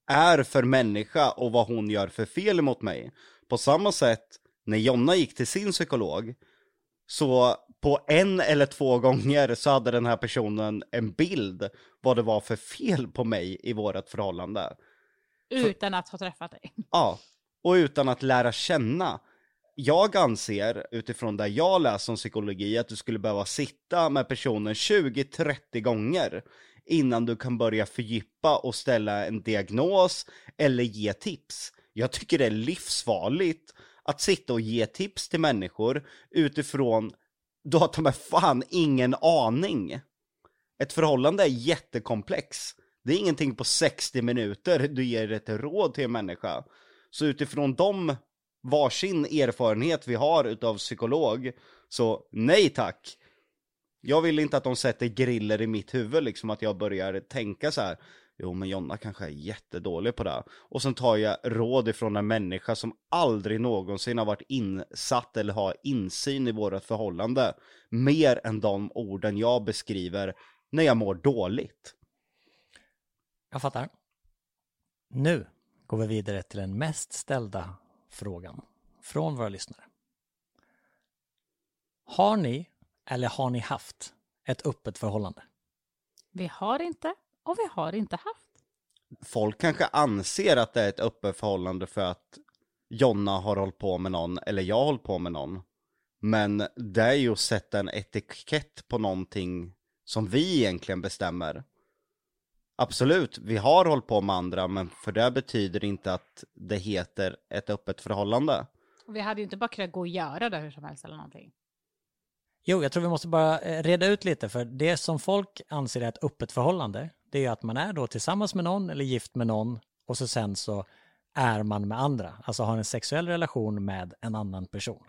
är för människa och vad hon gör för fel emot mig. På samma sätt, när Jonna gick till sin psykolog, så på en eller två gånger så hade den här personen en bild vad det var för fel på mig i vårt förhållande. Utan att ha träffat dig. Ja, och utan att lära känna. Jag anser, utifrån det jag läser om psykologi, att du skulle behöva sitta med personen 20-30 gånger innan du kan börja fördjupa och ställa en diagnos eller ge tips. Jag tycker det är livsfarligt att sitta och ge tips till människor utifrån, du har ta med fan ingen aning. Ett förhållande är jättekomplex. Det är ingenting på 60 minuter du ger ett råd till en människa. Så utifrån de varsin erfarenhet vi har utav psykolog, så nej tack. Jag vill inte att de sätter griller i mitt huvud, liksom att jag börjar tänka så här. Jo men Jonna kanske är jättedålig på det. Och sen tar jag råd ifrån en människa som aldrig någonsin har varit insatt eller har insyn i vårt förhållande. Mer än de orden jag beskriver när jag mår dåligt. Jag fattar. Nu går vi vidare till den mest ställda frågan från våra lyssnare. Har ni eller har ni haft ett öppet förhållande? Vi har inte, och vi har inte haft. Folk kanske anser att det är ett öppet förhållande för att Jonna har hållit på med någon, eller jag har hållit på med någon. Men det är ju att sätta en etikett på någonting som vi egentligen bestämmer. Absolut, vi har hållit på med andra, men för det betyder inte att det heter ett öppet förhållande. Och vi hade ju inte bara kunnat gå och göra det hur som helst eller någonting. Jo, jag tror vi måste bara eh, reda ut lite, för det som folk anser är ett öppet förhållande, det är ju att man är då tillsammans med någon eller gift med någon och så sen så är man med andra, alltså har en sexuell relation med en annan person.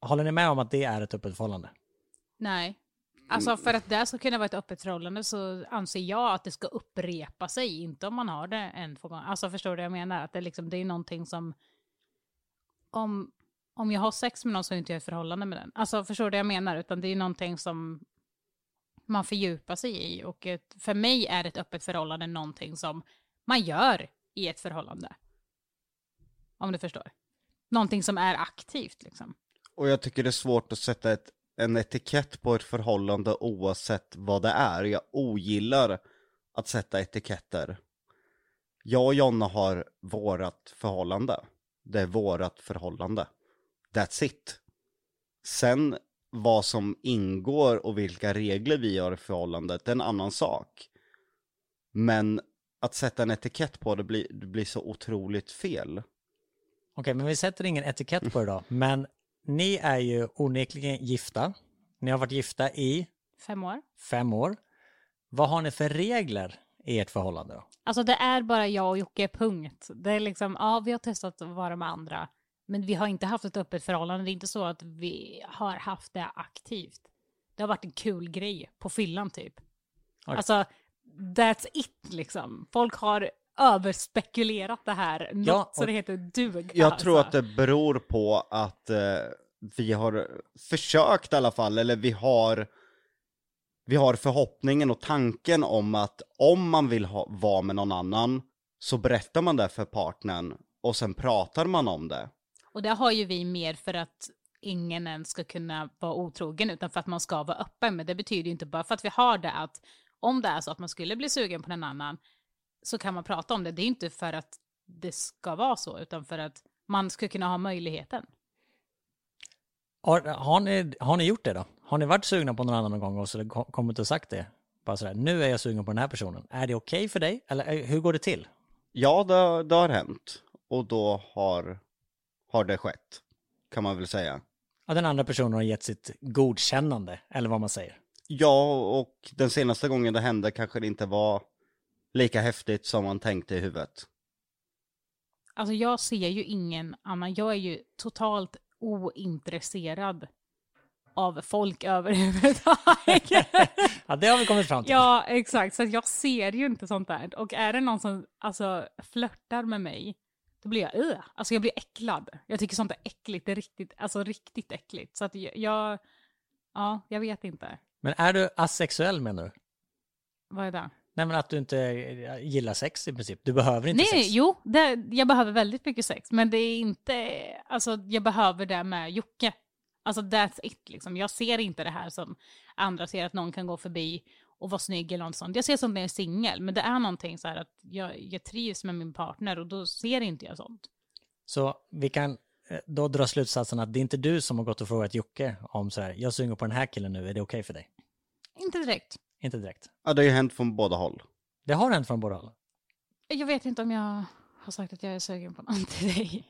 Håller ni med om att det är ett öppet förhållande? Nej. Alltså för att det ska kunna vara ett öppet förhållande så anser jag att det ska upprepa sig, inte om man har det en, två gånger. Alltså förstår du vad jag menar? Att det, liksom, det är någonting som... Om, om jag har sex med någon så är inte jag i ett förhållande med den. Alltså förstår du vad jag menar? Utan det är någonting som man fördjupar sig i. Och ett, för mig är ett öppet förhållande någonting som man gör i ett förhållande. Om du förstår. Någonting som är aktivt liksom. Och jag tycker det är svårt att sätta ett, en etikett på ett förhållande oavsett vad det är. Jag ogillar att sätta etiketter. Jag och Jonna har vårat förhållande. Det är vårat förhållande. That's it. Sen vad som ingår och vilka regler vi har i förhållandet, det är en annan sak. Men att sätta en etikett på det blir, det blir så otroligt fel. Okej, men vi sätter ingen etikett på det då, (laughs) men ni är ju onekligen gifta. Ni har varit gifta i Fem år. fem år. Vad har ni för regler i ert förhållande då? Alltså det är bara jag och Jocke, punkt. Det är liksom, ja vi har testat att vara med andra, men vi har inte haft ett öppet förhållande. Det är inte så att vi har haft det aktivt. Det har varit en kul grej på fyllan typ. Okej. Alltså, that's it liksom. Folk har överspekulerat det här, något Ja, så och- det heter dug. Jag tror alltså. att det beror på att eh, vi har försökt i alla fall, eller vi har vi har förhoppningen och tanken om att om man vill ha, vara med någon annan så berättar man det för partnern och sen pratar man om det. Och det har ju vi mer för att ingen ens ska kunna vara otrogen utan för att man ska vara öppen. Men det betyder ju inte bara för att vi har det att om det är så att man skulle bli sugen på en annan så kan man prata om det. Det är inte för att det ska vara så utan för att man ska kunna ha möjligheten. Har, har, ni, har ni gjort det då? Har ni varit sugna på någon annan någon gång och så kom- kommit och sagt det? Bara sådär, nu är jag sugen på den här personen. Är det okej för dig? Eller eh, hur går det till? Ja, det, det har hänt. Och då har, har det skett, kan man väl säga. Ja, den andra personen har gett sitt godkännande, eller vad man säger. Ja, och den senaste gången det hände kanske det inte var lika häftigt som man tänkte i huvudet. Alltså jag ser ju ingen annan, jag är ju totalt ointresserad av folk överhuvudtaget. (laughs) Ja, det har vi kommit fram till. Ja, exakt. Så jag ser ju inte sånt där. Och är det någon som alltså, flörtar med mig, då blir jag uh, Alltså jag blir äcklad. Jag tycker sånt är äckligt. Det är riktigt, alltså riktigt äckligt. Så att jag, ja, jag vet inte. Men är du asexuell menar du? Vad är det? Nej men att du inte eh, gillar sex i princip. Du behöver inte Nej, sex. jo, det, jag behöver väldigt mycket sex. Men det är inte, alltså jag behöver det med Jocke. Alltså that's it liksom. Jag ser inte det här som andra ser att någon kan gå förbi och vara snygg eller något sånt. Jag ser sånt när jag är singel, men det är någonting så här att jag, jag trivs med min partner och då ser inte jag sånt. Så vi kan eh, då dra slutsatsen att det är inte du som har gått och frågat Jocke om så här, jag suger på den här killen nu, är det okej för dig? Inte direkt. Inte direkt. Ja, det har ju hänt från båda håll. Det har hänt från båda håll. Jag vet inte om jag har sagt att jag är sugen på någon till dig.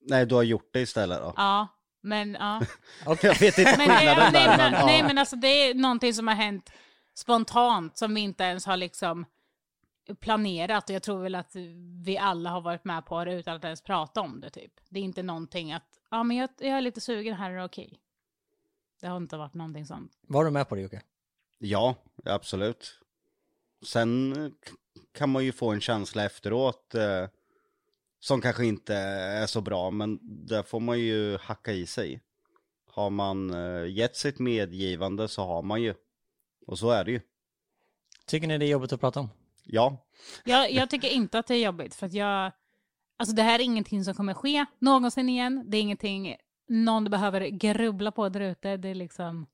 Nej, du har gjort det istället då. Ja, men ja. Okej. (laughs) Jag vet inte Men, nej, skillnaden nej, där, men, men, nej men alltså det är någonting som har hänt spontant som vi inte ens har liksom planerat och jag tror väl att vi alla har varit med på det utan att ens prata om det typ. Det är inte någonting att, ja men jag, jag är lite sugen här, är det okej? Det har inte varit någonting sånt. Var du med på det Jocke? Ja, absolut. Sen eh, kan man ju få en känsla efteråt eh, som kanske inte är så bra, men där får man ju hacka i sig. Har man eh, gett sitt medgivande så har man ju. Och så är det ju. Tycker ni det är jobbigt att prata om? Ja, Jag, jag tycker inte att det är jobbigt för att jag, alltså det här är ingenting som kommer ske någonsin igen. Det är ingenting någon behöver grubbla på där ute. Det är liksom,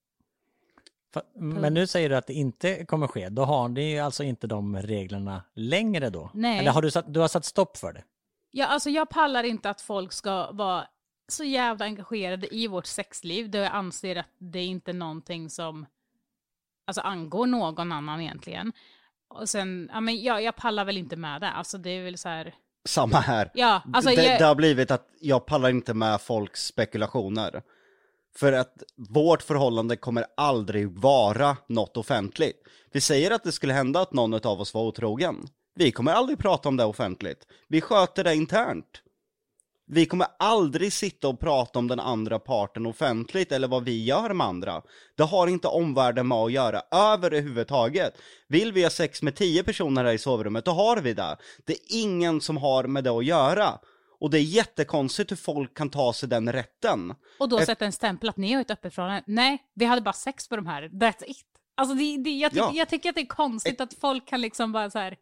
Men nu säger du att det inte kommer ske. Då har ni ju alltså inte de reglerna längre då? Nej. Eller har du satt, du har satt stopp för det? Ja, alltså jag pallar inte att folk ska vara så jävla engagerade i vårt sexliv. Då jag anser att det är inte någonting som alltså, angår någon annan egentligen. Och sen, ja men jag, jag pallar väl inte med det. Alltså det är väl så här, samma här. ja, alltså det, jag, det har blivit att jag pallar inte med folks spekulationer. För att vårt förhållande kommer aldrig vara något offentligt. Vi säger att det skulle hända att någon av oss var otrogen. Vi kommer aldrig prata om det offentligt. Vi sköter det internt. Vi kommer aldrig sitta och prata om den andra parten offentligt eller vad vi gör med andra. Det har inte omvärlden med att göra överhuvudtaget. Vill vi ha sex med tio personer här i sovrummet, då har vi det. Det är ingen som har med det att göra. Och det är jättekonstigt hur folk kan ta sig den rätten. och då sätta en stämpel att ni har ett öppet förhållande. Nej, vi hade bara sex på de här, that's it. Alltså det, det, jag, tycker, Ja. jag tycker att det är konstigt att folk kan liksom bara så här,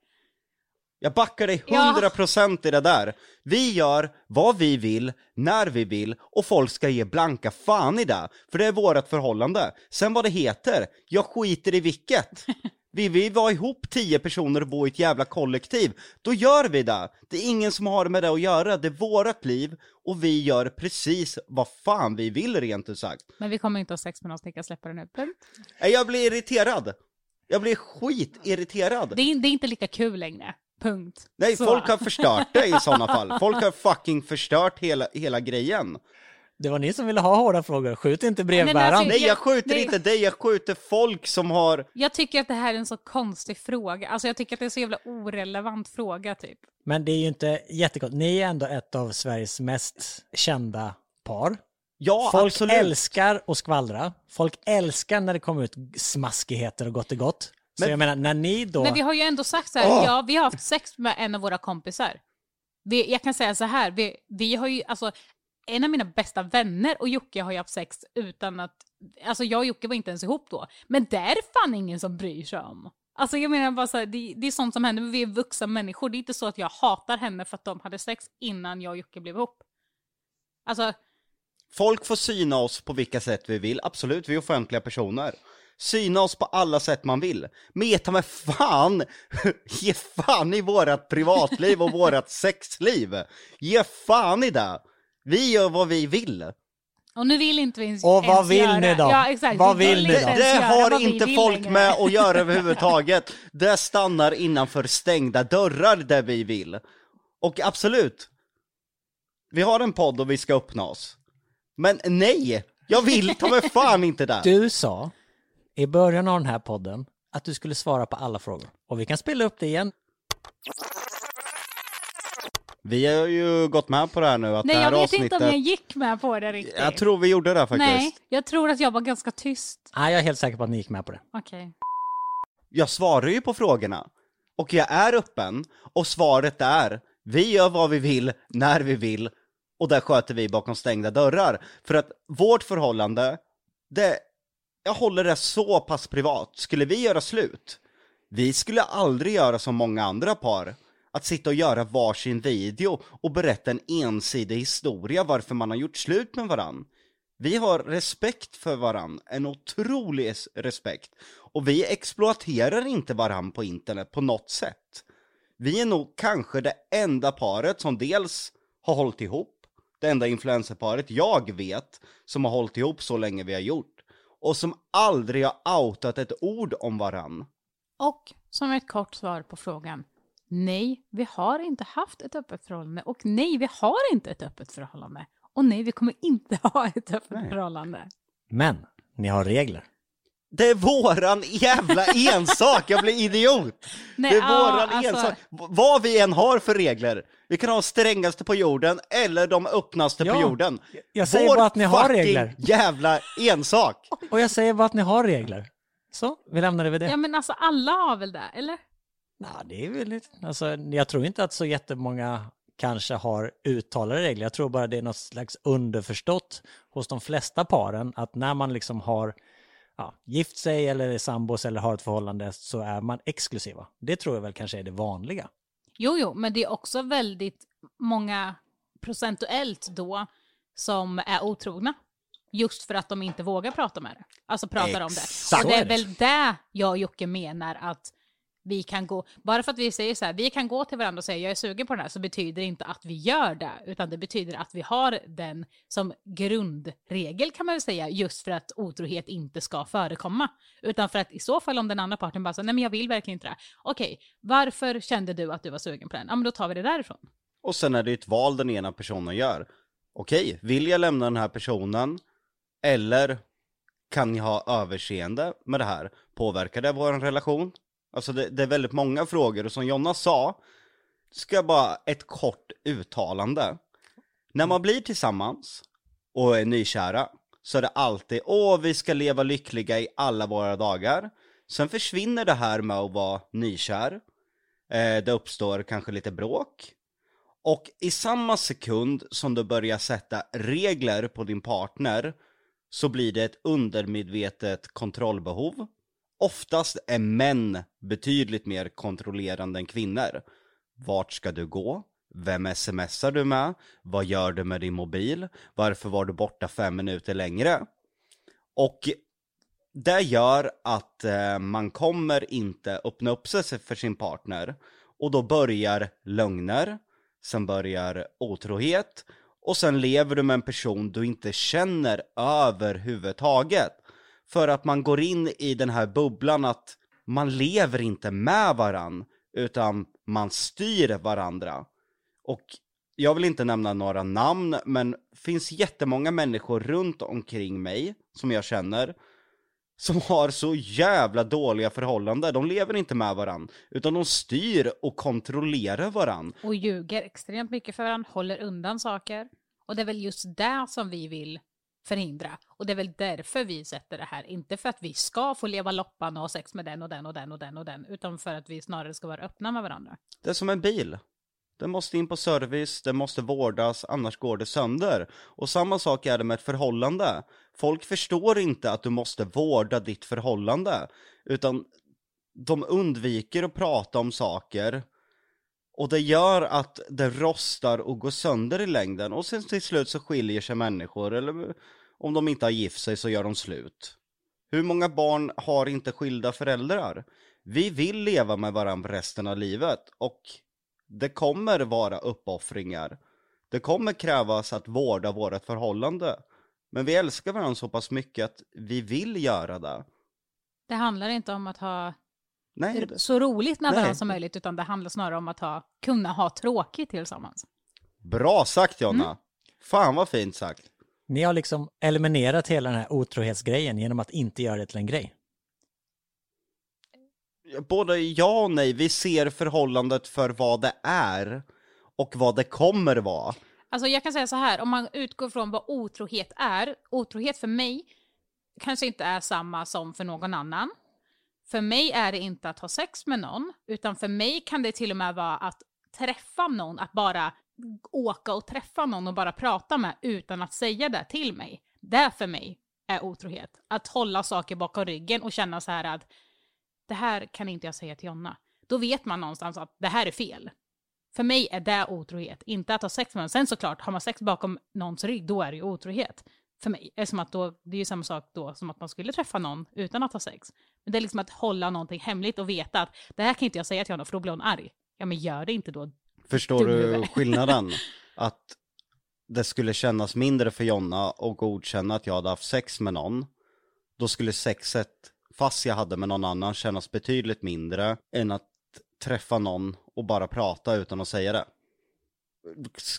Jag backar dig Ja. 100% i det där. Vi gör vad vi vill, när vi vill och folk ska ge blanka fan i det. För det är vårt förhållande. Sen vad det heter, jag skiter i vilket. (laughs) Vi vill vara ihop tio personer och bo i ett jävla kollektiv, då gör vi det. Det är ingen som har med det att göra, det är vårt liv och vi gör precis vad fan vi vill rent ut sagt. men vi kommer inte ha sex med någon så ni kan släppa. Punkt. Nej, Jag blir irriterad. Jag blir skitirriterad. Det är, det är inte lika kul längre. Punkt. Nej, Så. folk har förstört det i sådana fall. (laughs) Folk har fucking förstört hela, hela grejen. Det var ni som ville ha hårda frågor. Skjut inte Nej, men brevbäraren. alltså- Nej jag skjuter Nej. inte dig, jag skjuter folk som har... Jag tycker att det här är en så konstig fråga. Alltså jag tycker att det är en så jävla orelevant fråga typ. Men det är ju inte jättekonstigt. Ni är ändå ett av Sveriges mest kända par. Ja Folk absolut. älskar att skvallra. Folk älskar när det kommer ut smaskigheter och gott och gott. Så Men- jag menar, när ni då... Men vi har ju ändå sagt så här, Åh! ja vi har haft sex med en av våra kompisar. Vi, jag kan säga så här, vi, vi har ju, alltså en av mina bästa vänner och Jocke har ju haft sex utan att, alltså jag och Jocke var inte ens ihop då. Men det är fan ingen som bryr sig om. Alltså jag menar bara så här, det, det är sånt som händer, men vi är vuxna människor. Det är inte så att jag hatar henne för att de hade sex innan jag och Jocke blev ihop. Alltså, Folk får syna oss på vilka sätt vi vill, absolut, vi är offentliga personer. Syna oss på alla sätt man vill. Men ta med fan, (laughs) ge fan i vårat privatliv och vårat (laughs) sexliv. Ge fan i det. Vi gör vad vi vill. och nu vill inte vi ens Och vad ens vill göra. ni då? Ja, exakt. Vad Vi vill ni inte då? Det göra har inte vill folk längre. med att göra överhuvudtaget. (laughs) Det stannar innanför stängda dörrar där vi vill. Och absolut, vi har en podd och vi ska öppna oss. Men nej, jag vill ta mig fan inte där. Du sa i början av den här podden att du skulle svara på alla frågor. Och vi kan spela upp det igen. Vi har ju gått med på det här nu att Nej, det här jag vet avsnittet... inte om jag gick med på det riktigt. Jag tror vi gjorde det faktiskt. Nej, jag tror att jag var ganska tyst. Nej, jag är helt säker på att ni gick med på det. Okej. Jag svarar ju på frågorna. Och jag är öppen. Och svaret är, vi gör vad vi vill, när vi vill. Och där sköter vi bakom stängda dörrar. För att vårt förhållande, det, jag håller det så pass privat. Skulle vi göra slut, vi skulle aldrig göra som många andra par. Att sitta och göra varsin video och berätta en ensidig historia varför man har gjort slut med varann. Vi har respekt för varann, en otrolig respekt. Och vi exploaterar inte varann på internet på något sätt. Vi är nog kanske det enda paret som dels har hållit ihop, det enda influencerparet jag vet som har hållit ihop så länge vi har gjort. Och som aldrig har outat ett ord om varann. Och som ett kort svar på frågan. Nej, vi har inte haft ett öppet förhållande. Och nej, vi har inte ett öppet förhållande. Och nej, vi kommer inte (laughs) ha ett öppet Nej. förhållande. Men, ni har regler. Det är våran jävla ensak, jag blir idiot! Nej, det är ja, våran alltså- ensak. V- Vad vi än har för regler, vi kan ha de strängaste på jorden eller de öppnaste Ja, på jorden. jag säger Vår bara att ni har regler. jävla ensak! Och jag säger bara att ni har regler. Så, vi lämnar det vid det. Ja, men alltså alla har väl det, eller? Ja, det är väl lite, alltså, jag tror inte att så jättemånga kanske har uttalade regler. Jag tror bara det är något slags underförstått hos de flesta paren att när man liksom har ja, gift sig eller är sambos eller har ett förhållande så är man exklusiva. Det tror jag väl kanske är det vanliga. Jo, jo, men det är också väldigt många procentuellt då som är otrogna. Just för att de inte vågar prata med det. Alltså pratar om det. Exakt. Och det är väl det jag och Jocke menar att vi kan gå, bara för att vi säger så här, vi kan gå till varandra och säga jag är sugen på den här, så betyder det inte att vi gör det, utan det betyder att vi har den som grundregel kan man väl säga, just för att otrohet inte ska förekomma. Utan för att i så fall om den andra parten bara säger nej men jag vill verkligen inte det. Okej, varför kände du att du var sugen på den? Ja men då tar vi det därifrån. Och sen är det ett val den ena personen gör. Okej, vill jag lämna den här personen? Eller kan jag ha överseende med det här? Påverkar det vår relation? Alltså det, det är väldigt många frågor och som Jonna sa, ska jag bara ett kort uttalande. När man blir tillsammans och är nykära så är det alltid, åh vi ska leva lyckliga i alla våra dagar. Sen försvinner det här med att vara nykär. Eh, det uppstår kanske lite bråk. Och i samma sekund som du börjar sätta regler på din partner så blir det ett undermedvetet kontrollbehov. Oftast är män betydligt mer kontrollerande än kvinnor. Vart ska du gå? Vem smsar du med? Vad gör du med din mobil? Varför var du borta fem minuter längre? Och det gör att eh, man kommer inte öppna upp sig för sin partner. Och då börjar lögner, sen börjar otrohet och sen lever du med en person du inte känner överhuvudtaget. För att man går in i den här bubblan att man lever inte med varann, utan man styr varandra. Och jag vill inte nämna några namn, men finns jättemånga människor runt omkring mig, som jag känner, som har så jävla dåliga förhållanden. De lever inte med varann, utan de styr och kontrollerar varann. Och ljuger extremt mycket för varandra, håller undan saker. Och det är väl just det som vi vill förhindra. Och det är väl därför vi sätter det här. Inte för att vi ska få leva loppan och ha sex med den och den och den och den och den. Utan för att vi snarare ska vara öppna med varandra. Det är som en bil. Den måste in på service, den måste vårdas, annars går det sönder. Och samma sak är det med ett förhållande. Folk förstår inte att du måste vårda ditt förhållande, utan de undviker att prata om saker. Och det gör att det rostar och går sönder i längden. Och sen till slut så skiljer sig människor, eller om de inte har gift sig så gör de slut. Hur många barn har inte skilda föräldrar? Vi vill leva med varandra resten av livet och det kommer vara uppoffringar. Det kommer krävas att vårda vårt förhållande. Men vi älskar varandra så pass mycket att vi vill göra det. Det handlar inte om att ha Nej, så roligt med Nej. varandra som möjligt, utan det handlar snarare om att ha, kunna ha tråkigt tillsammans. bra sagt Jonna. Mm. Fan vad fint sagt. Ni har liksom eliminerat hela den här otrohetsgrejen genom att inte göra det till en grej. Både ja och nej, vi ser förhållandet för vad det är och vad det kommer vara. Alltså jag kan säga så här, om man utgår från vad otrohet är, otrohet för mig kanske inte är samma som för någon annan. För mig är det inte att ha sex med någon, utan för mig kan det till och med vara att träffa någon, att bara åka och träffa någon och bara prata med utan att säga det till mig. Det för mig är otrohet. Att hålla saker bakom ryggen och känna så här att det här kan inte jag säga till Jonna. Då vet man någonstans att det här är fel. För mig är det otrohet, inte att ha sex med någon. Sen såklart, har man sex bakom någons rygg, då är det ju otrohet. För mig. Är, som att då, det är ju samma sak då som att man skulle träffa någon utan att ha sex. Men det är liksom att hålla någonting hemligt och veta att det här kan inte jag säga till honom för då blir hon arg. Ja men gör det inte då. Förstår du Dumhuvud. skillnaden? (laughs) Att det skulle kännas mindre för Jonna och godkänna att jag hade haft sex med någon. Då skulle sexet, fast jag hade med någon annan, kännas betydligt mindre än att träffa någon och bara prata utan att säga det.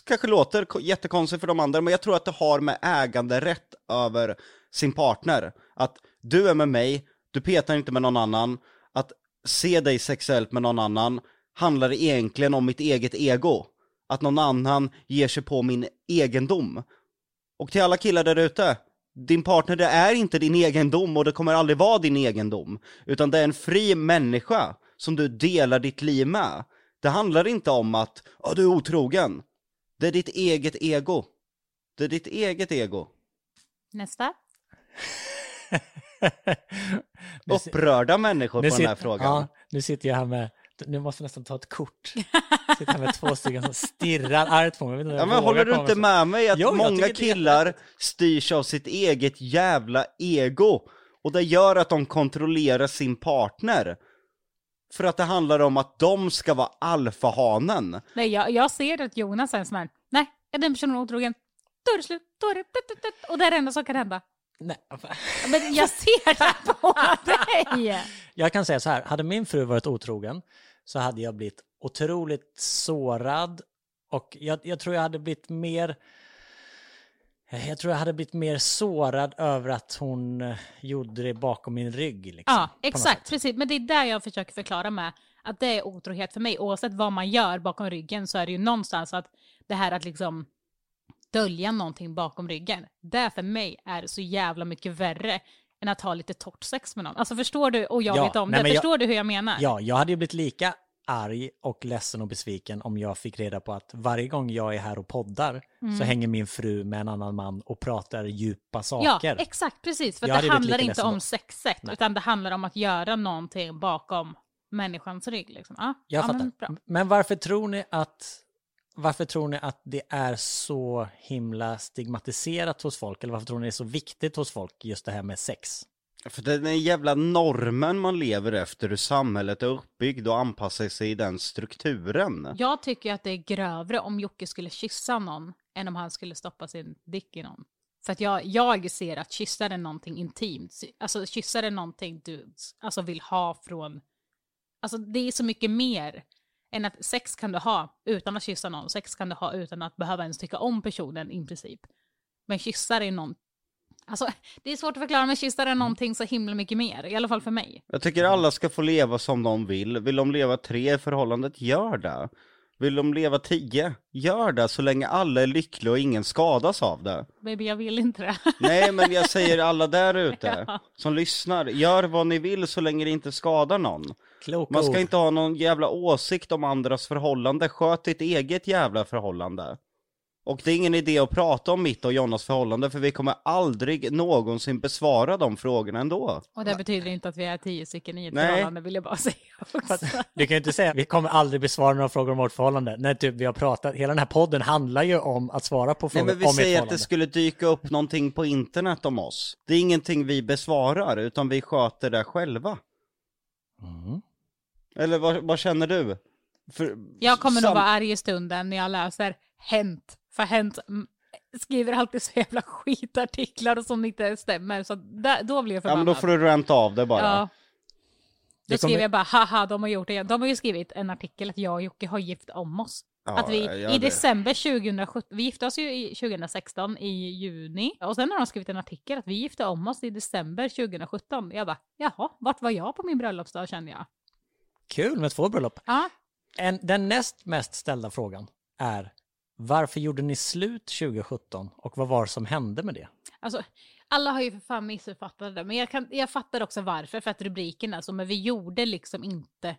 Kanske låter jättekonstigt för de andra, men jag tror att det har med äganderätt över sin partner. Att du är med mig, du petar inte med någon annan. Att se dig sexuellt med någon annan handlar egentligen om mitt eget ego. Att någon annan ger sig på min egendom. Och till alla killar där ute, din partner det är inte din egendom och det kommer aldrig vara din egendom. Utan det är en fri människa som du delar ditt liv med. Det handlar inte om att, ja du är otrogen. Det är ditt eget ego. Det är ditt eget ego. Nästa. (laughs) Upprörda människor nu på den här frågan. Ja, nu sitter jag här med, nu måste jag nästan ta ett kort. Sitter här med två stycken som stirrar argt på mig. Ja men håller du inte med mig att Jo, många det killar styrs av sitt eget jävla ego? Och det gör att de kontrollerar sin partner. För att det handlar om att de ska vara alfahanen. Nej, jag, jag ser att Jonas är en sån här, nej, är den personen otrogen, då är det slut, då är det, och det är det enda som kan hända. Nej, Men jag ser det på (laughs) dig! Jag kan säga så här, hade min fru varit otrogen så hade jag blivit otroligt sårad och jag, jag tror jag hade blivit mer jag tror jag hade blivit mer sårad över att hon eh, gjorde det bakom min rygg. Liksom, Ja, exakt, precis. Men det är där jag försöker förklara med att det är otrohet för mig. Oavsett vad man gör bakom ryggen så är det ju någonstans att det här att liksom dölja någonting bakom ryggen, det för mig är så jävla mycket värre än att ha lite torrt sex med någon. Alltså förstår du, och jag Ja, vet om nej, det, men jag- förstår du hur jag menar? Ja, jag hade ju blivit lika arg och ledsen och besviken om jag fick reda på att varje gång jag är här och poddar så hänger min fru med en annan man och pratar djupa Mm. Ja, saker. exakt, precis. För det handlar inte om sexet, Nej. utan det handlar om att göra någonting bakom människans rygg. Liksom. Ja, Jag ja, fattar. men. Men varför tror ni att varför tror ni att det är så himla stigmatiserat hos folk? Eller varför tror ni det är så viktigt hos folk just det här med sex? För den jävla normen man lever efter, hur samhället är uppbyggt och anpassar sig i den strukturen. Jag tycker att det är grövre om Jocke skulle kyssa någon än om han skulle stoppa sin dick i någon. För att jag, jag ser att kyssa är någonting intimt. Alltså kyssa är någonting du alltså, vill ha från... Alltså det är så mycket mer än att sex kan du ha utan att kyssa någon, sex kan du ha utan att behöva ens tycka om personen i princip. Men kyssar är någon... Alltså, det är svårt att förklara, men kyssar är någonting så himla mycket mer, i alla fall för mig. Jag tycker alla ska få leva som de vill. Vill de leva tre i förhållandet, gör det. Vill de leva tio, gör det så länge alla är lyckliga och ingen skadas av det. Baby, jag vill inte det. Nej, men jag (laughs) säger alla där ute Ja. som lyssnar, gör vad ni vill så länge det inte skadar någon. Kloka Man ska ord. inte ha någon jävla åsikt om andras förhållande, sköt ditt eget jävla förhållande. Och det är ingen idé att prata om mitt och Jonas förhållande, för vi kommer aldrig någonsin besvara de frågorna ändå. Och det betyder inte att vi är tio stycken i ett Nej. förhållande, vill jag bara (laughs) säga också. Du kan ju inte säga vi kommer aldrig besvara några frågor om vårt förhållande. När typ vi har pratat, hela den här podden handlar ju om att svara på Nej frågor men vi om ert säger att det skulle dyka upp någonting på internet om oss. Det är ingenting vi besvarar, utan vi sköter det själva. Mm. Eller vad, vad känner du? För, Jag kommer nog sam- vara arg i stunden när jag läser Hänt. För Hänt mm, skriver alltid så jävla skitartiklar och som inte stämmer. Så där, då blir jag Ja förbannad. men då får du ränta av det bara. Ja. Då skriver jag bara haha, de har gjort det. De har ju skrivit en artikel att jag och Jocke har gift om oss. Ja, att vi ja, i december 2017, vi gifte oss ju i 2016 i juni. Och sen har de skrivit en artikel att vi gifte om oss i december 2017. Jag bara, jaha, vart var jag på min bröllopsdag känner jag. Kul med två bröllop. Ja, En, den näst mest ställda frågan är varför gjorde ni slut 2017 och vad var det som hände med det? Alltså, alla har ju för fan missuppfattat det, men jag, kan, jag fattar också varför, för att rubriken alltså, men vi gjorde liksom inte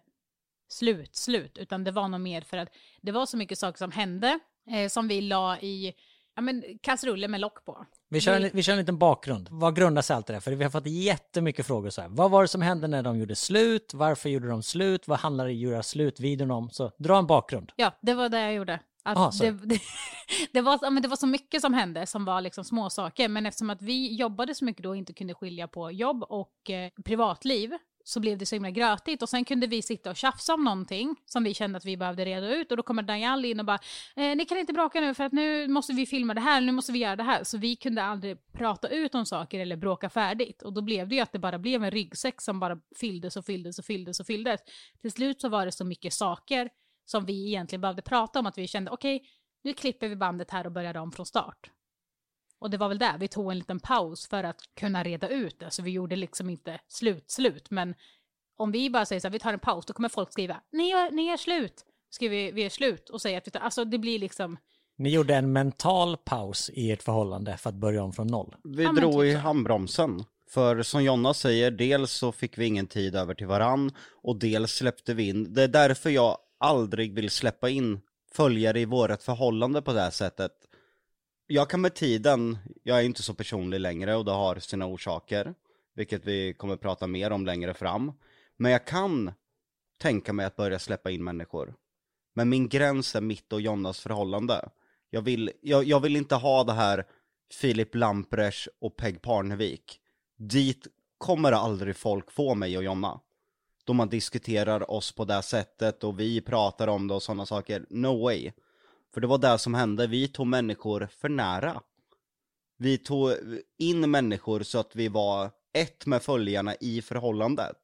slut, slut, utan det var nog mer för att det var så mycket saker som hände, eh, som vi la i, ja men kastruller med lock på. Vi kör, en, Vi- kör en liten bakgrund. Vad grundar sig allt det där? För vi har fått jättemycket frågor så här. Vad var det som hände när de gjorde slut? Varför gjorde de slut? Vad handlar göra slut-videon om? Så dra en bakgrund. Ja, det var det jag gjorde. Att Ah, det, (laughs) det, det, var, men det var så mycket som hände som var liksom små saker. Men eftersom att vi jobbade så mycket då och inte kunde skilja på jobb och eh, privatliv så blev det så himla grötigt. Och sen kunde vi sitta och tjafsa om någonting som vi kände att vi behövde reda ut. Och då kommer Daniel in och bara, eh, ni kan inte bråka nu för att nu måste vi filma det här, nu måste vi göra det här. Så vi kunde aldrig prata ut om saker eller bråka färdigt. Och då blev det ju att det bara blev en ryggsäck som bara fylldes och fylldes och fylldes och fylldes. Till slut så var det så mycket saker som vi egentligen behövde prata om att vi kände okej, nu klipper vi bandet här och börjar om från start. Och det var väl där vi tog en liten paus för att kunna reda ut det, så vi gjorde liksom inte slut, slut. Men om vi bara säger så här, vi tar en paus, då kommer folk skriva, ni är, ni är slut. Skriver vi, vi är slut och säger att vi tar, alltså det blir liksom, Ni gjorde en mental paus i ert förhållande för att börja om från noll. Vi Ja, drog typ i handbromsen. För som Jonna säger, dels så fick vi ingen tid över till varann och dels släppte vi in. Det är därför jag aldrig vill släppa in följare i vårt förhållande på det här sättet. Jag kan med tiden, jag är inte så personlig längre och det har sina orsaker, vilket vi kommer prata mer om längre fram. Men jag kan tänka mig att börja släppa in människor. Men min gräns är mitt och Jonnas förhållande. Jag vill, jag, jag vill inte ha det här Filip Lampres och Peg Parnevik. Dit kommer aldrig folk få mig och Jonna. Då man diskuterar oss på det sättet och vi pratar om det och sådana saker. No way. För det var det som hände, vi tog människor för nära. Vi tog in människor så att vi var ett med följarna i förhållandet.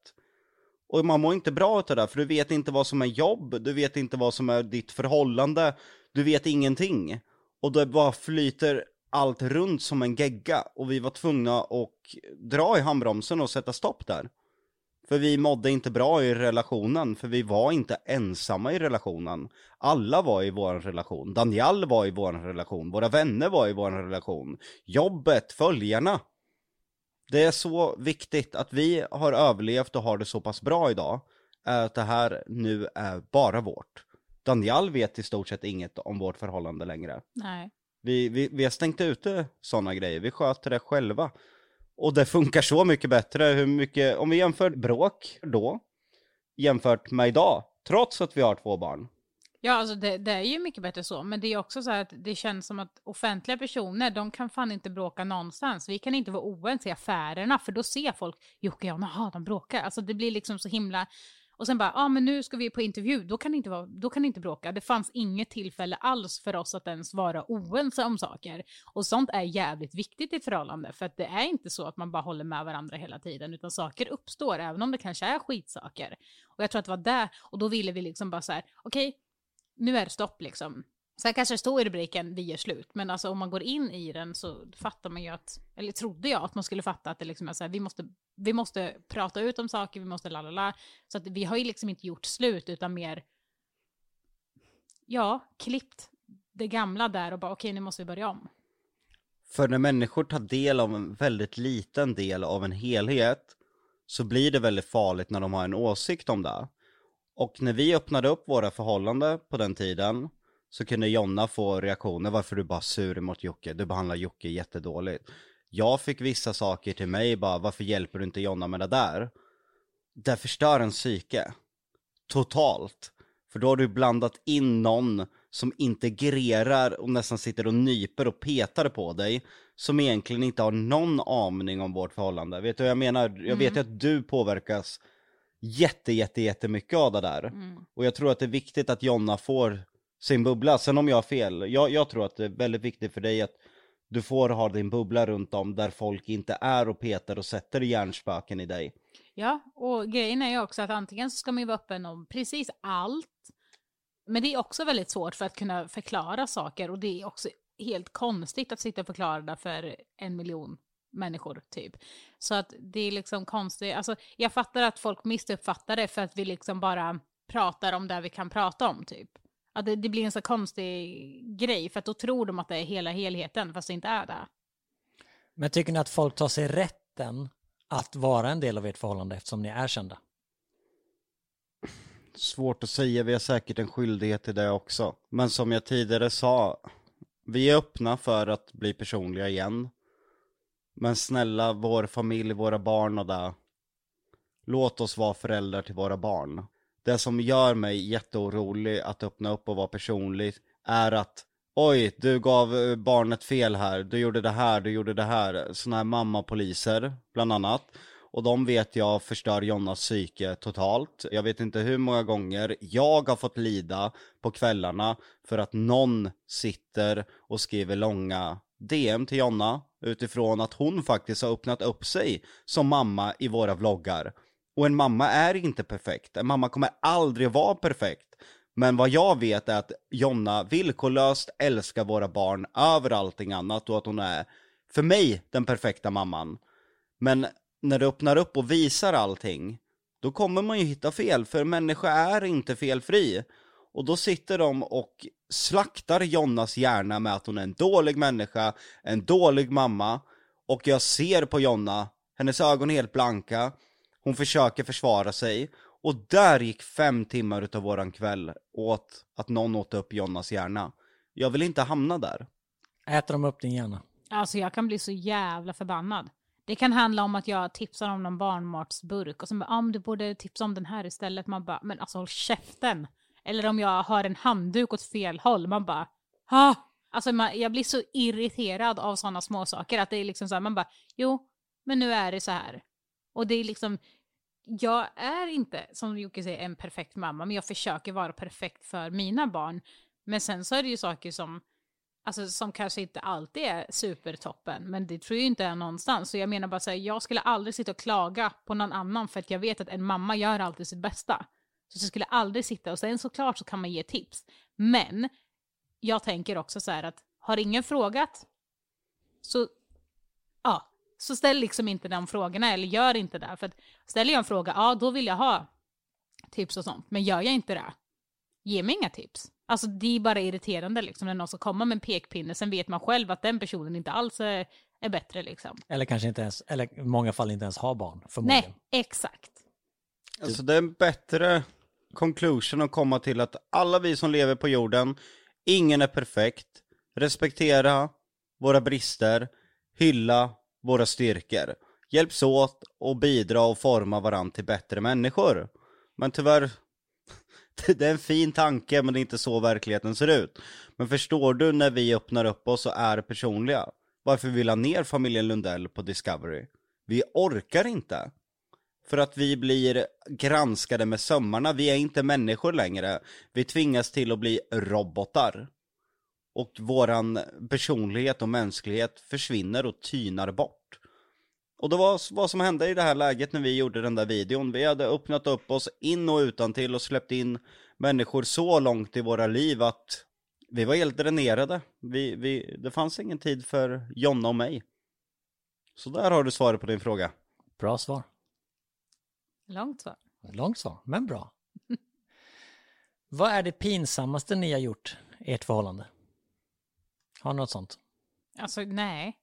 Och man mår inte bra utav det, för du vet inte vad som är jobb, du vet inte vad som är ditt förhållande, du vet ingenting. Och det bara flyter allt runt som en gegga, och vi var tvungna att dra i handbromsen och sätta stopp där. För vi mådde inte bra i relationen, för vi var inte ensamma i relationen. Alla var i vår relation. Daniel var i vår relation, våra vänner var i vår relation. Jobbet, följarna. Det är så viktigt att vi har överlevt och har det så pass bra idag, är att det här nu är bara vårt. Daniel vet i stort sett inget om vårt förhållande längre. nej. Vi, vi, vi har stängt ute sådana grejer, vi sköter det själva. Och det funkar så mycket bättre, hur mycket, om vi jämför bråk då, jämfört med idag, trots att vi har två barn. Ja, alltså det, det är ju mycket bättre så, men det är också så här att det känns som att offentliga personer, de kan fan inte bråka någonstans. Vi kan inte vara oense i affärerna, för då ser folk, Jocke och jag, jaha, de bråkar. Alltså det blir liksom så himla... Och sen bara, ja ah, men nu ska vi på intervju, då kan, det inte vara, då kan det inte bråka. Det fanns inget tillfälle alls för oss att ens vara oense om saker. Och sånt är jävligt viktigt i ett förhållande, för att det är inte så att man bara håller med varandra hela tiden, utan saker uppstår, även om det kanske är skitsaker. Och jag tror att det var det, och då ville vi liksom bara så här, okej, okay, nu är det stopp liksom. Sen kanske det står i rubriken vi gör slut, men alltså om man går in i den så fattar man ju att, eller trodde jag att man skulle fatta att det liksom är så här, vi måste, vi måste prata ut om saker, vi måste lalala. Så att vi har ju liksom inte gjort slut utan mer, ja, klippt det gamla där och bara okej, okay, nu måste vi börja om. För när människor tar del av en väldigt liten del av en helhet så blir det väldigt farligt när de har en åsikt om det. Och när vi öppnade upp våra förhållanden på den tiden så kunde Jonna få reaktioner varför du bara sur mot Jocke, du behandlar Jocke jättedåligt. Jag fick vissa saker till mig bara, varför hjälper du inte Jonna med det där? Det förstör en psyke. Totalt. För då har du blandat in någon som integrerar och nästan sitter och nyper och petar på dig, som egentligen inte har någon aning om vårt förhållande. Vet du vad jag menar? Jag mm. vet ju att du påverkas jätte, jätte, jättemycket av det där. Mm. Och jag tror att det är viktigt att Jonna får sin bubbla. Sen om jag har fel, jag, jag tror att det är väldigt viktigt för dig att du får ha din bubbla runt om där folk inte är och petar och sätter hjärnspöken i dig. Ja, och grejen är ju också att antingen så ska man ju vara öppen om precis allt, men det är också väldigt svårt för att kunna förklara saker och det är också helt konstigt att sitta och förklara det för en miljon människor typ. Så att det är liksom konstigt, alltså jag fattar att folk missuppfattar det för att vi liksom bara pratar om det vi kan prata om typ. Att det, det, blir en så konstig grej, för att då tror de att det är hela helheten, fast det inte är det. Men tycker ni att folk tar sig rätten att vara en del av ert förhållande eftersom ni är kända? Svårt att säga, vi har säkert en skyldighet till det också. Men som jag tidigare sa, vi är öppna för att bli personliga igen. Men snälla, vår familj, våra barn och det. Låt oss vara föräldrar till våra barn det som gör mig jätteorolig att öppna upp och vara personlig är att Oj, du gav eh, barnet fel här, du gjorde det här, du gjorde det här. Sådana här mammapoliser, bland annat. Och de vet jag förstör Jonnas psyke totalt. Jag vet inte hur många gånger jag har fått lida på kvällarna för att någon sitter och skriver långa DM till Jonna utifrån att hon faktiskt har öppnat upp sig som mamma i våra vloggar. Och en mamma är inte perfekt. En mamma kommer aldrig vara perfekt. Men vad jag vet är att Jonna villkorlöst älskar våra barn över allting annat och att hon är, för mig, den perfekta mamman. Men när du öppnar upp och visar allting, då kommer man ju hitta fel, för människa är inte felfri. Och då sitter de och slaktar Jonnas hjärna med att hon är en dålig människa, en dålig mamma. Och jag ser på Jonna, hennes ögon är helt blanka, hon försöker försvara sig. Och där gick fem timmar utav våran kväll åt att någon åt upp Jonnas hjärna. Jag vill inte hamna där. Äter de upp din hjärna? Alltså jag kan bli så jävla förbannad. Det kan handla om att jag tipsar om någon barnmatsburk och så bara, ah, du borde tipsa om den här istället. Man bara, men alltså håll käften. Eller om jag har en handduk åt fel håll, man bara, ah! Alltså man, jag blir så irriterad av sådana småsaker att det är liksom så här, man bara, jo, men nu är det så här. Och det är liksom, jag är inte, som Jocke säger, en perfekt mamma, men jag försöker vara perfekt för mina barn. Men sen så är det ju saker som, alltså, som kanske inte alltid är supertoppen, men det tror jag inte är någonstans. Så jag menar bara så här, jag skulle aldrig sitta och klaga på någon annan för att jag vet att en mamma gör alltid sitt bästa. Så jag skulle aldrig sitta, och sen såklart så kan man ge tips. Men jag tänker också så här att har ingen frågat så så ställ liksom inte de frågorna eller gör inte det. För att ställer jag en fråga, ja då vill jag ha tips och sånt. Men gör jag inte det, ge mig inga tips. Alltså det är bara irriterande liksom när någon ska komma med en pekpinne, sen vet man själv att den personen inte alls är, är bättre liksom. Eller kanske inte ens, eller i många fall inte ens har barn, förmodligen. Nej, exakt. Alltså det är en bättre conclusion att komma till att alla vi som lever på jorden, ingen är perfekt, respektera våra brister, hylla våra styrkor, hjälps åt och bidra och forma varandra till bättre människor. Men tyvärr, (laughs) det är en fin tanke men det är inte så verkligheten ser ut. Men förstår du när vi öppnar upp oss och är personliga? Varför vi la ner familjen Lundell på Discovery? Vi orkar inte. För att vi blir granskade med sömmarna, vi är inte människor längre. Vi tvingas till att bli robotar. Och våran personlighet och mänsklighet försvinner och tynar bort. Och det var vad som hände i det här läget när vi gjorde den där videon. Vi hade öppnat upp oss in och utan till och släppt in människor så långt i våra liv att vi var helt dränerade. Vi, vi, det fanns ingen tid för Jonna och mig. Så där har du svaret på din fråga. Bra svar. Långt svar. Långt svar, men bra. (laughs) Vad är det pinsammaste ni har gjort i ert förhållande? Har ni något sånt? Alltså nej.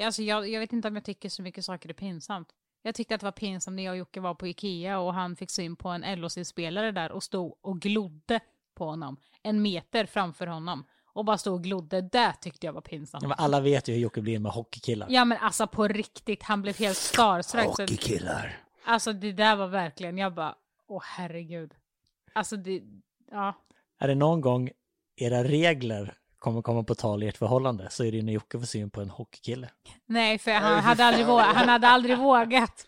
Alltså, jag, jag vet inte om jag tycker så mycket saker är pinsamt. Jag tyckte att det var pinsamt när jag och Jocke var på Ikea och han fick syn på en LOC-spelare där och stod och glodde på honom. En meter framför honom. Och bara stod och glodde. Det tyckte jag var pinsamt. Ja, men alla vet ju hur Jocke blir med hockeykillar. Ja men alltså på riktigt, han blev helt starstruck. Så, Hockeykillar. alltså det där var verkligen, jag bara, åh herregud. Alltså det, ja. Är det någon gång era regler kommer komma på tal i ert förhållande så är det ju när Jocke får syn på en hockeykille. Nej, för han hade aldrig vågat. Han hade aldrig vågat.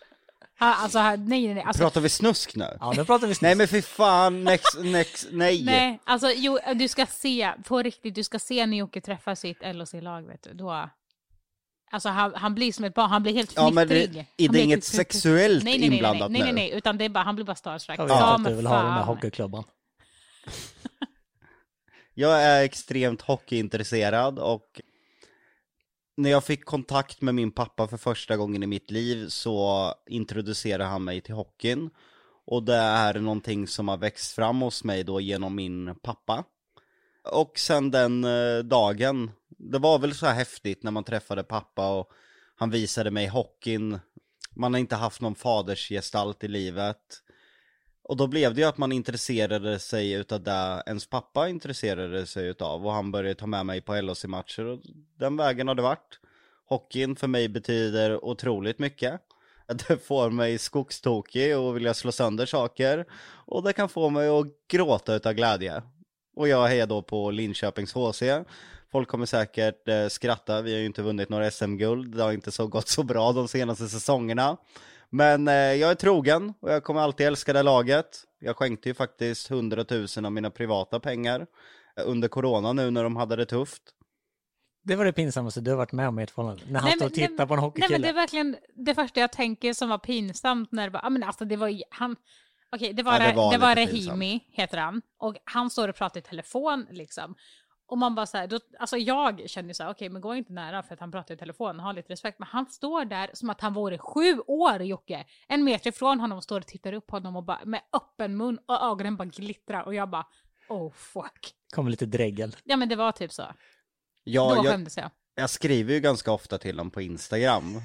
Han, alltså, nej, nej, nej. Alltså, Pratar vi snusk nu? Ja, nu pratar vi Nej snus. men fy fan, next, next, nej. nej, alltså jo, du ska se, på riktigt, du ska se när Jocke träffar sitt LOC-lag, vet du. Då, alltså han, han blir som ett barn, han blir helt Ja, men det- fnittrig. är det blir inget helt- sexuellt nej, nej, nej, inblandat nej, nej, nu? nej, nej, utan det är bara, han blir bara starstruck. Jag vet Ja, att du vill ha den där hockeyklubban. (laughs) Jag är extremt hockeyintresserad och när jag fick kontakt med min pappa för första gången i mitt liv så introducerade han mig till hockeyn. Och det är någonting som har växt fram hos mig då genom min pappa. Och sen den eh, dagen, det var väl så här häftigt när man träffade pappa och han visade mig hockeyn. Man har inte haft någon fadersgestalt i livet. Och då blev det ju att man intresserade sig utav det ens pappa intresserade sig utav och han började ta med mig på LHC-matcher och den vägen har det varit. Hockeyn för mig betyder otroligt mycket. (laughs) Det får mig skogstokig och vilja slå sönder saker och det kan få mig att gråta utav glädje. Och jag hejar då på Linköpings HC. Folk kommer säkert eh, skratta, vi har ju inte vunnit några SM-guld, det har inte så gått så bra de senaste säsongerna. Men eh, jag är trogen och jag kommer alltid älska det laget. Jag skänkte ju faktiskt 100 000 av mina privata pengar eh, under corona nu när de hade det tufft. Det var det pinsammaste du har varit med om i ert förhållande. När han Nej, står och men- nej, tittar på en Nej hockeykille. men det är verkligen det första jag tänker som var pinsamt när det var, ja men alltså det var han, okej det var, Ja, det det var var, lite Rahimi heter han, och han står och pratar i telefon liksom. Och man bara så här, då, alltså jag känner så här, okej men gå inte nära för att han pratar i telefon, ha lite respekt. Men han står där som att han vore sju år Jocke, en meter ifrån honom och står och tittar upp på honom och bara med öppen mun och ögonen bara glittrar och jag bara, oh fuck. kommer lite dregel. Ja men det var typ så, Ja, då jag, skämdes jag. jag skriver ju ganska ofta till dem på Instagram.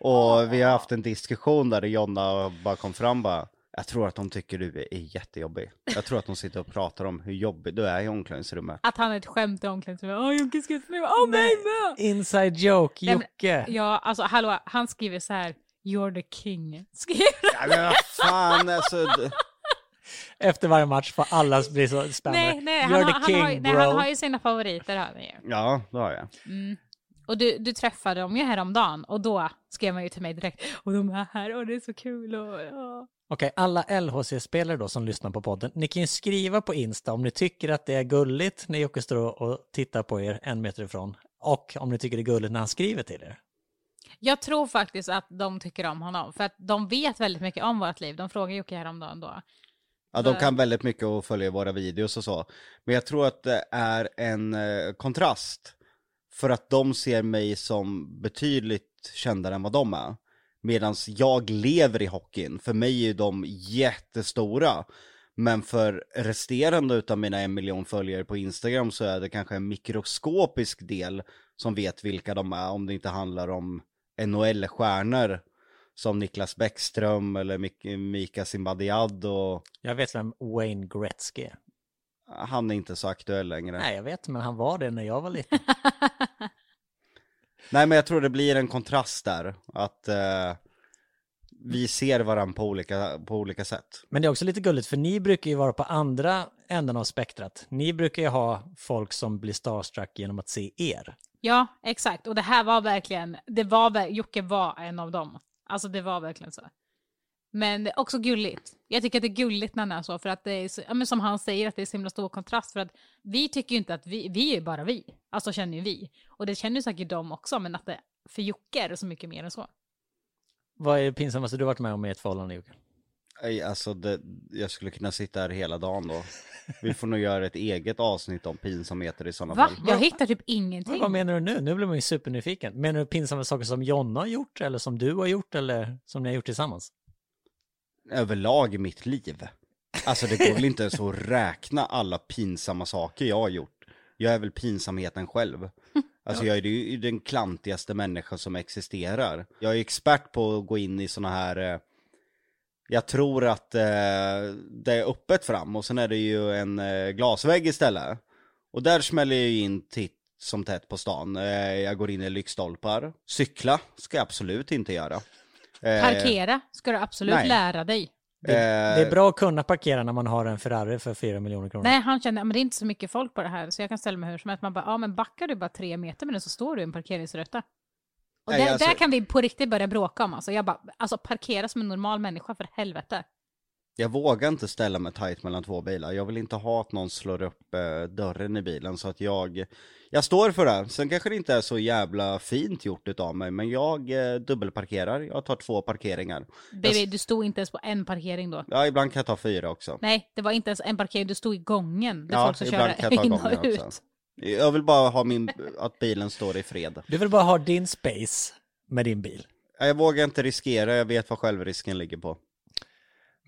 Och vi har haft en diskussion där Jonna bara kom fram bara jag tror att de tycker du är jättejobbig. Jag tror att de sitter och pratar om hur jobbig du är i omklädningsrummet. Att han är ett skämt i omklädningsrummet, åh Jocke ska skriva, åh mig med! Inside joke, Nej, men- Jocke. Ja, alltså hallå, han skriver så här, you're the king. Skriver Ja, men vad fan alltså. Efter varje match får alla bli så spammar. Nej, nej, You're han, har, the han, king har, nej, bro. han har ju sina favoriter. Har han ju. Ja, det har jag. Och du, du träffade dem ju häromdagen och då skrev man ju till mig direkt, och de är här och det är så kul och ja. Okej, alla LHC-spelare då som lyssnar på podden, ni kan ju skriva på Insta om ni tycker att det är gulligt när Jocke står och tittar på er en meter ifrån. Och om ni tycker det är gulligt när han skriver till er. Jag tror faktiskt att de tycker om honom, för att de vet väldigt mycket om vårt liv. De frågade Jocke häromdagen då. Ja, de kan väldigt mycket och följer våra videos och så. Men jag tror att det är en eh, kontrast. För att de ser mig som betydligt kändare än vad de är. Medan jag lever i hockeyn. För mig är de jättestora. Men för resterande utav mina en miljon följare på Instagram så är det kanske en mikroskopisk del som vet vilka de är. Om det inte handlar om NHL-stjärnor som Niklas Bäckström eller Mik- Mika Zimbadiad och Jag vet vem Wayne Gretzky är. han är inte så aktuell längre. Nej. Nej, jag vet, men han var det när jag var liten. (laughs) men jag tror det blir en kontrast där. Att eh, vi ser varandra på olika, på olika sätt. Men det är också lite gulligt, för ni brukar ju vara på andra änden av spektrat. Ni brukar ju ha folk som blir starstruck genom att se er. Ja, exakt. Och det här var verkligen, det var, Jocke var en av dem. Alltså det var verkligen så. Men också gulligt. Jag tycker att det är gulligt när han är så, för att det är så, ja, men som han säger, att det är så himla stor kontrast. För att vi tycker ju inte att vi, vi är bara vi. Alltså känner ju vi. Och det känner ju säkert de också, men att det för Jocke är det så mycket mer än så. Vad är det pinsammaste du varit med om i ett förhållande Jocke? Nej, alltså det, jag skulle kunna sitta här hela dagen då. Vi får nog göra ett eget avsnitt om pinsamheter i sådana Va? fall. Jag hittar typ Men ingenting. vad menar du nu? Nu blir man ju supernyfiken. Menar du pinsamma saker som Jonna har gjort, eller som du har gjort, eller som ni har gjort tillsammans? Överlag i mitt liv. Alltså det går väl inte ens att räkna alla pinsamma saker jag har gjort. Jag är väl pinsamheten själv. Alltså jag är ju den klantigaste människan som existerar. Jag är expert på att gå in i såna här eh, jag tror att eh, det är öppet fram och sen är det ju en eh, glasvägg istället. Och där smäller jag in titt som tätt på stan. Jag går in i lyktstolpar. Cykla ska jag absolut inte göra. Eh, Parkera ska du absolut nej. lära dig. Det, det är bra att kunna parkera när man har en Ferrari för 4 miljoner kronor. Nej, han kände att det är inte så mycket folk på det här, så jag kan ställa mig hur som helst. Man bara, ja men backar du bara tre meter med den så står du i en parkeringsruta. Och Nej, där, alltså- där kan vi på riktigt börja bråka om. Alltså, jag bara, alltså parkera som en normal människa för helvete. Jag vågar inte ställa mig tight mellan två bilar. Jag vill inte ha att någon slår upp eh, dörren i bilen så att jag... Jag står för det. Sen kanske det inte är så jävla fint gjort utav mig, men jag eh, dubbelparkerar. Jag tar två parkeringar. Baby, du stod inte ens på en parkering då. Ja, ibland kan jag ta fyra också. Nej, det var inte ens en parkering, du stod i gången. Där Ja, folk ska ibland kan jag ta in och gången ut. också. Jag vill bara ha min, att bilen står i fred. Du vill bara ha din space med din bil. Jag vågar inte riskera, jag vet vad självrisken ligger på.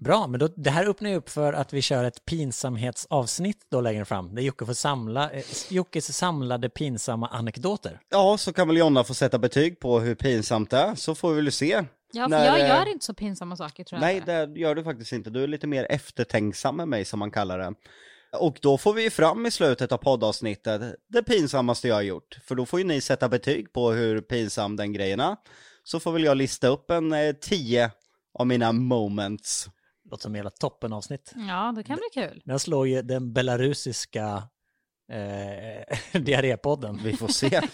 Bra, men då, det här öppnar ju upp för att vi kör ett pinsamhetsavsnitt då längre fram. Där Jocke får samla, eh, Jockes samlade pinsamma anekdoter. Ja, så kan väl Jonna få sätta betyg på hur pinsamt det är, så får vi väl se. Ja, för När, jag eh, gör inte så pinsamma saker tror jag Nej, inte. det gör du faktiskt inte. Du är lite mer eftertänksam med mig som man kallar det. Och då får vi ju fram i slutet av poddavsnittet det pinsammaste jag har gjort. För då får ju ni sätta betyg på hur pinsam den grejen är. Så får väl jag lista upp en eh, tio av mina moments. Låter som hela toppenavsnitt. Ja, det kan bli kul. Den slår ju den belarusiska eh, (laughs) diarrépodden. Vi får se. (laughs)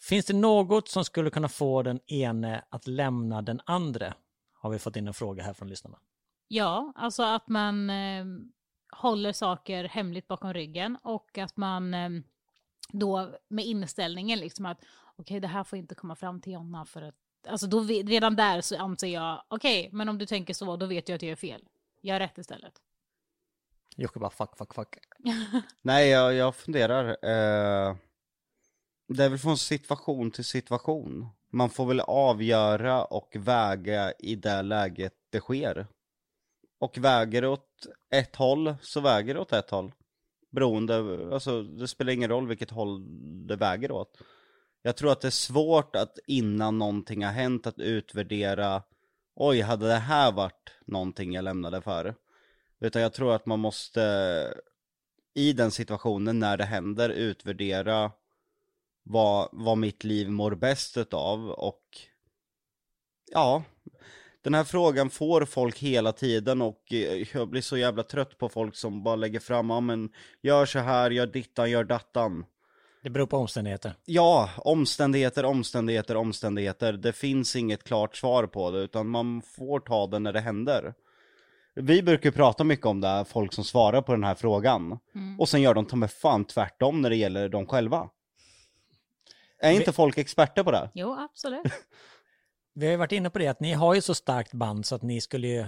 Finns det något som skulle kunna få den ene att lämna den andra? Har vi fått in en fråga här från lyssnarna. Ja, alltså att man eh, håller saker hemligt bakom ryggen och att man eh, då med inställningen liksom att okej, det här får inte komma fram till Jonna för att alltså då redan där så anser jag okej, men om du tänker så, då vet jag att jag gör fel. Jag har rätt istället. Jocke bara fuck, fuck, fuck. (laughs) Nej, jag, jag funderar. Eh, det är väl från situation till situation. Man får väl avgöra och väga i det läget det sker. Och väger det åt ett håll, så väger det åt ett håll. Beroende, alltså det spelar ingen roll vilket håll det väger åt. Jag tror att det är svårt att innan någonting har hänt att utvärdera Oj, hade det här varit någonting jag lämnade för? Utan jag tror att man måste i den situationen när det händer utvärdera vad, vad mitt liv mår bäst utav och ja, den här frågan får folk hela tiden och eh, jag blir så jävla trött på folk som bara lägger fram, ja men gör så här, gör dittan, gör dattan. Det beror på omständigheter. Ja, omständigheter, omständigheter, omständigheter. Det finns inget klart svar på det, utan man får ta det när det händer. Vi brukar prata mycket om det, här, folk som svarar på den här frågan. Och sen gör de ta med fan tvärtom när det gäller dem själva. Är inte folk experter på det? Jo, absolut. (laughs) Vi har ju varit inne på det att ni har ju så starkt band så att ni skulle ju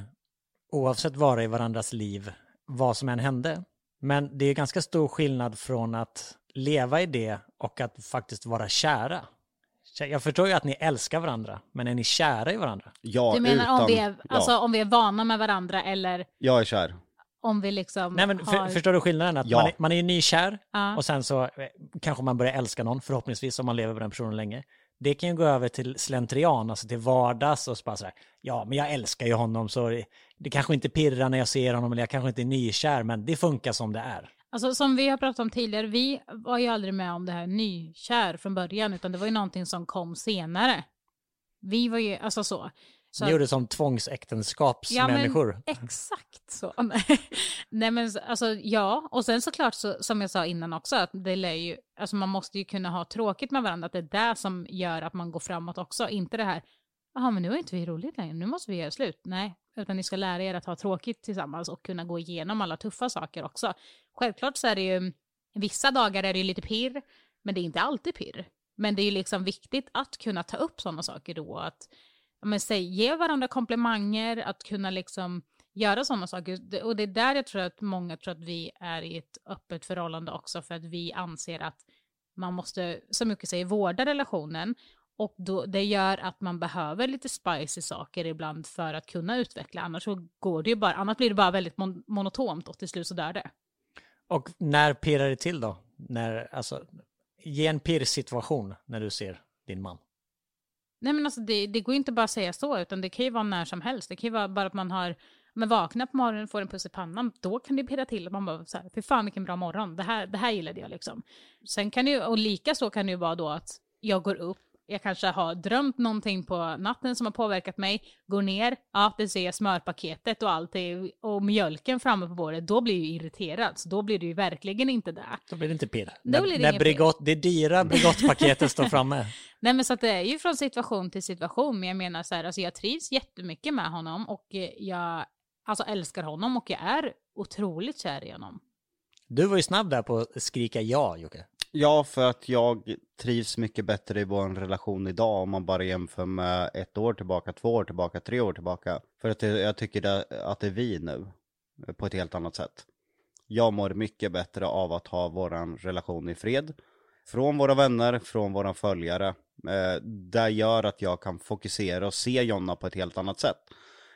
oavsett vara i varandras liv vad som än hände. Men det är ganska stor skillnad från att leva i det och att faktiskt vara kära. Jag förstår ju att ni älskar varandra, men är ni kära i varandra? Ja, Du menar utan, om, vi är, ja, alltså, om vi är vana med varandra eller jag är kär. om vi liksom Nej men för, har... förstår du skillnaden? Att Ja. man, är, man är ju nykär Ja. och sen så eh, kanske man börjar älska någon, förhoppningsvis om man lever med den personen länge. Det kan ju gå över till slentrian, alltså till vardags och så bara sådär, ja men jag älskar ju honom så det, det kanske inte pirrar när jag ser honom eller jag kanske inte är nykär men det funkar som det är. Alltså som vi har pratat om tidigare, vi var ju aldrig med om det här nykär från början, utan det var ju någonting som kom senare. Vi var ju, alltså så. så Ni gjorde som tvångsäktenskapsmänniskor. exakt så. (laughs) Nej men alltså ja, och sen såklart så, som jag sa innan också, att det lär ju, alltså man måste ju kunna ha tråkigt med varandra, att det är det som gör att man går framåt också, inte det här, Jaha, men nu är inte vi roligt längre, nu måste vi göra slut. Nej, utan ni ska lära er att ha tråkigt tillsammans och kunna gå igenom alla tuffa saker också. Självklart så är det ju, vissa dagar är det ju lite pirr, men det är inte alltid pirr. Men det är ju liksom viktigt att kunna ta upp sådana saker då, att ja, men, säg, ge varandra komplimanger, att kunna liksom göra sådana saker. Och det är där jag tror att många tror att vi är i ett öppet förhållande också, för att vi anser att man måste, som mycket säger, vårda relationen. Och då, det gör att man behöver lite spicy saker ibland för att kunna utveckla, annars så går det ju bara, annars blir det bara väldigt mon- monotont och till slut så dör det. Och när pirrar det till då? När, alltså, ge en pirr-situation när du ser din man. Nej men alltså det, det går ju inte bara att säga så, utan det kan ju vara när som helst. Det kan ju vara bara att man har, men vaknar på morgonen får en puss i pannan, då kan det pirra till och man bara så här, fy fan vilken bra morgon, det här, det här gillade jag liksom. Sen kan det ju, och lika så kan det ju vara då att jag går upp, jag kanske har drömt någonting på natten som har påverkat mig, går ner, ja det ser jag smörpaketet och allt är, och mjölken framme på bordet, då blir jag ju irriterad, så då blir det ju verkligen inte det. Då blir det inte pirr. Då blir det när. Bregott, det dyra Bregottpaketet står framme. (laughs) Nej men så att det är ju från situation till situation, men jag menar så här, alltså jag trivs jättemycket med honom och eh, jag alltså älskar honom och jag är otroligt kär i honom. Du var ju snabb där på att skrika ja, Jocke. Ja, för att jag trivs mycket bättre i vår relation idag om man bara jämför med ett år tillbaka, två år tillbaka, tre år tillbaka. För att jag tycker det, att det är vi nu, på ett helt annat sätt. Jag mår mycket bättre av att ha vår relation i fred. Från våra vänner, från våra följare. Eh, det gör att jag kan fokusera och se Jonna på ett helt annat sätt.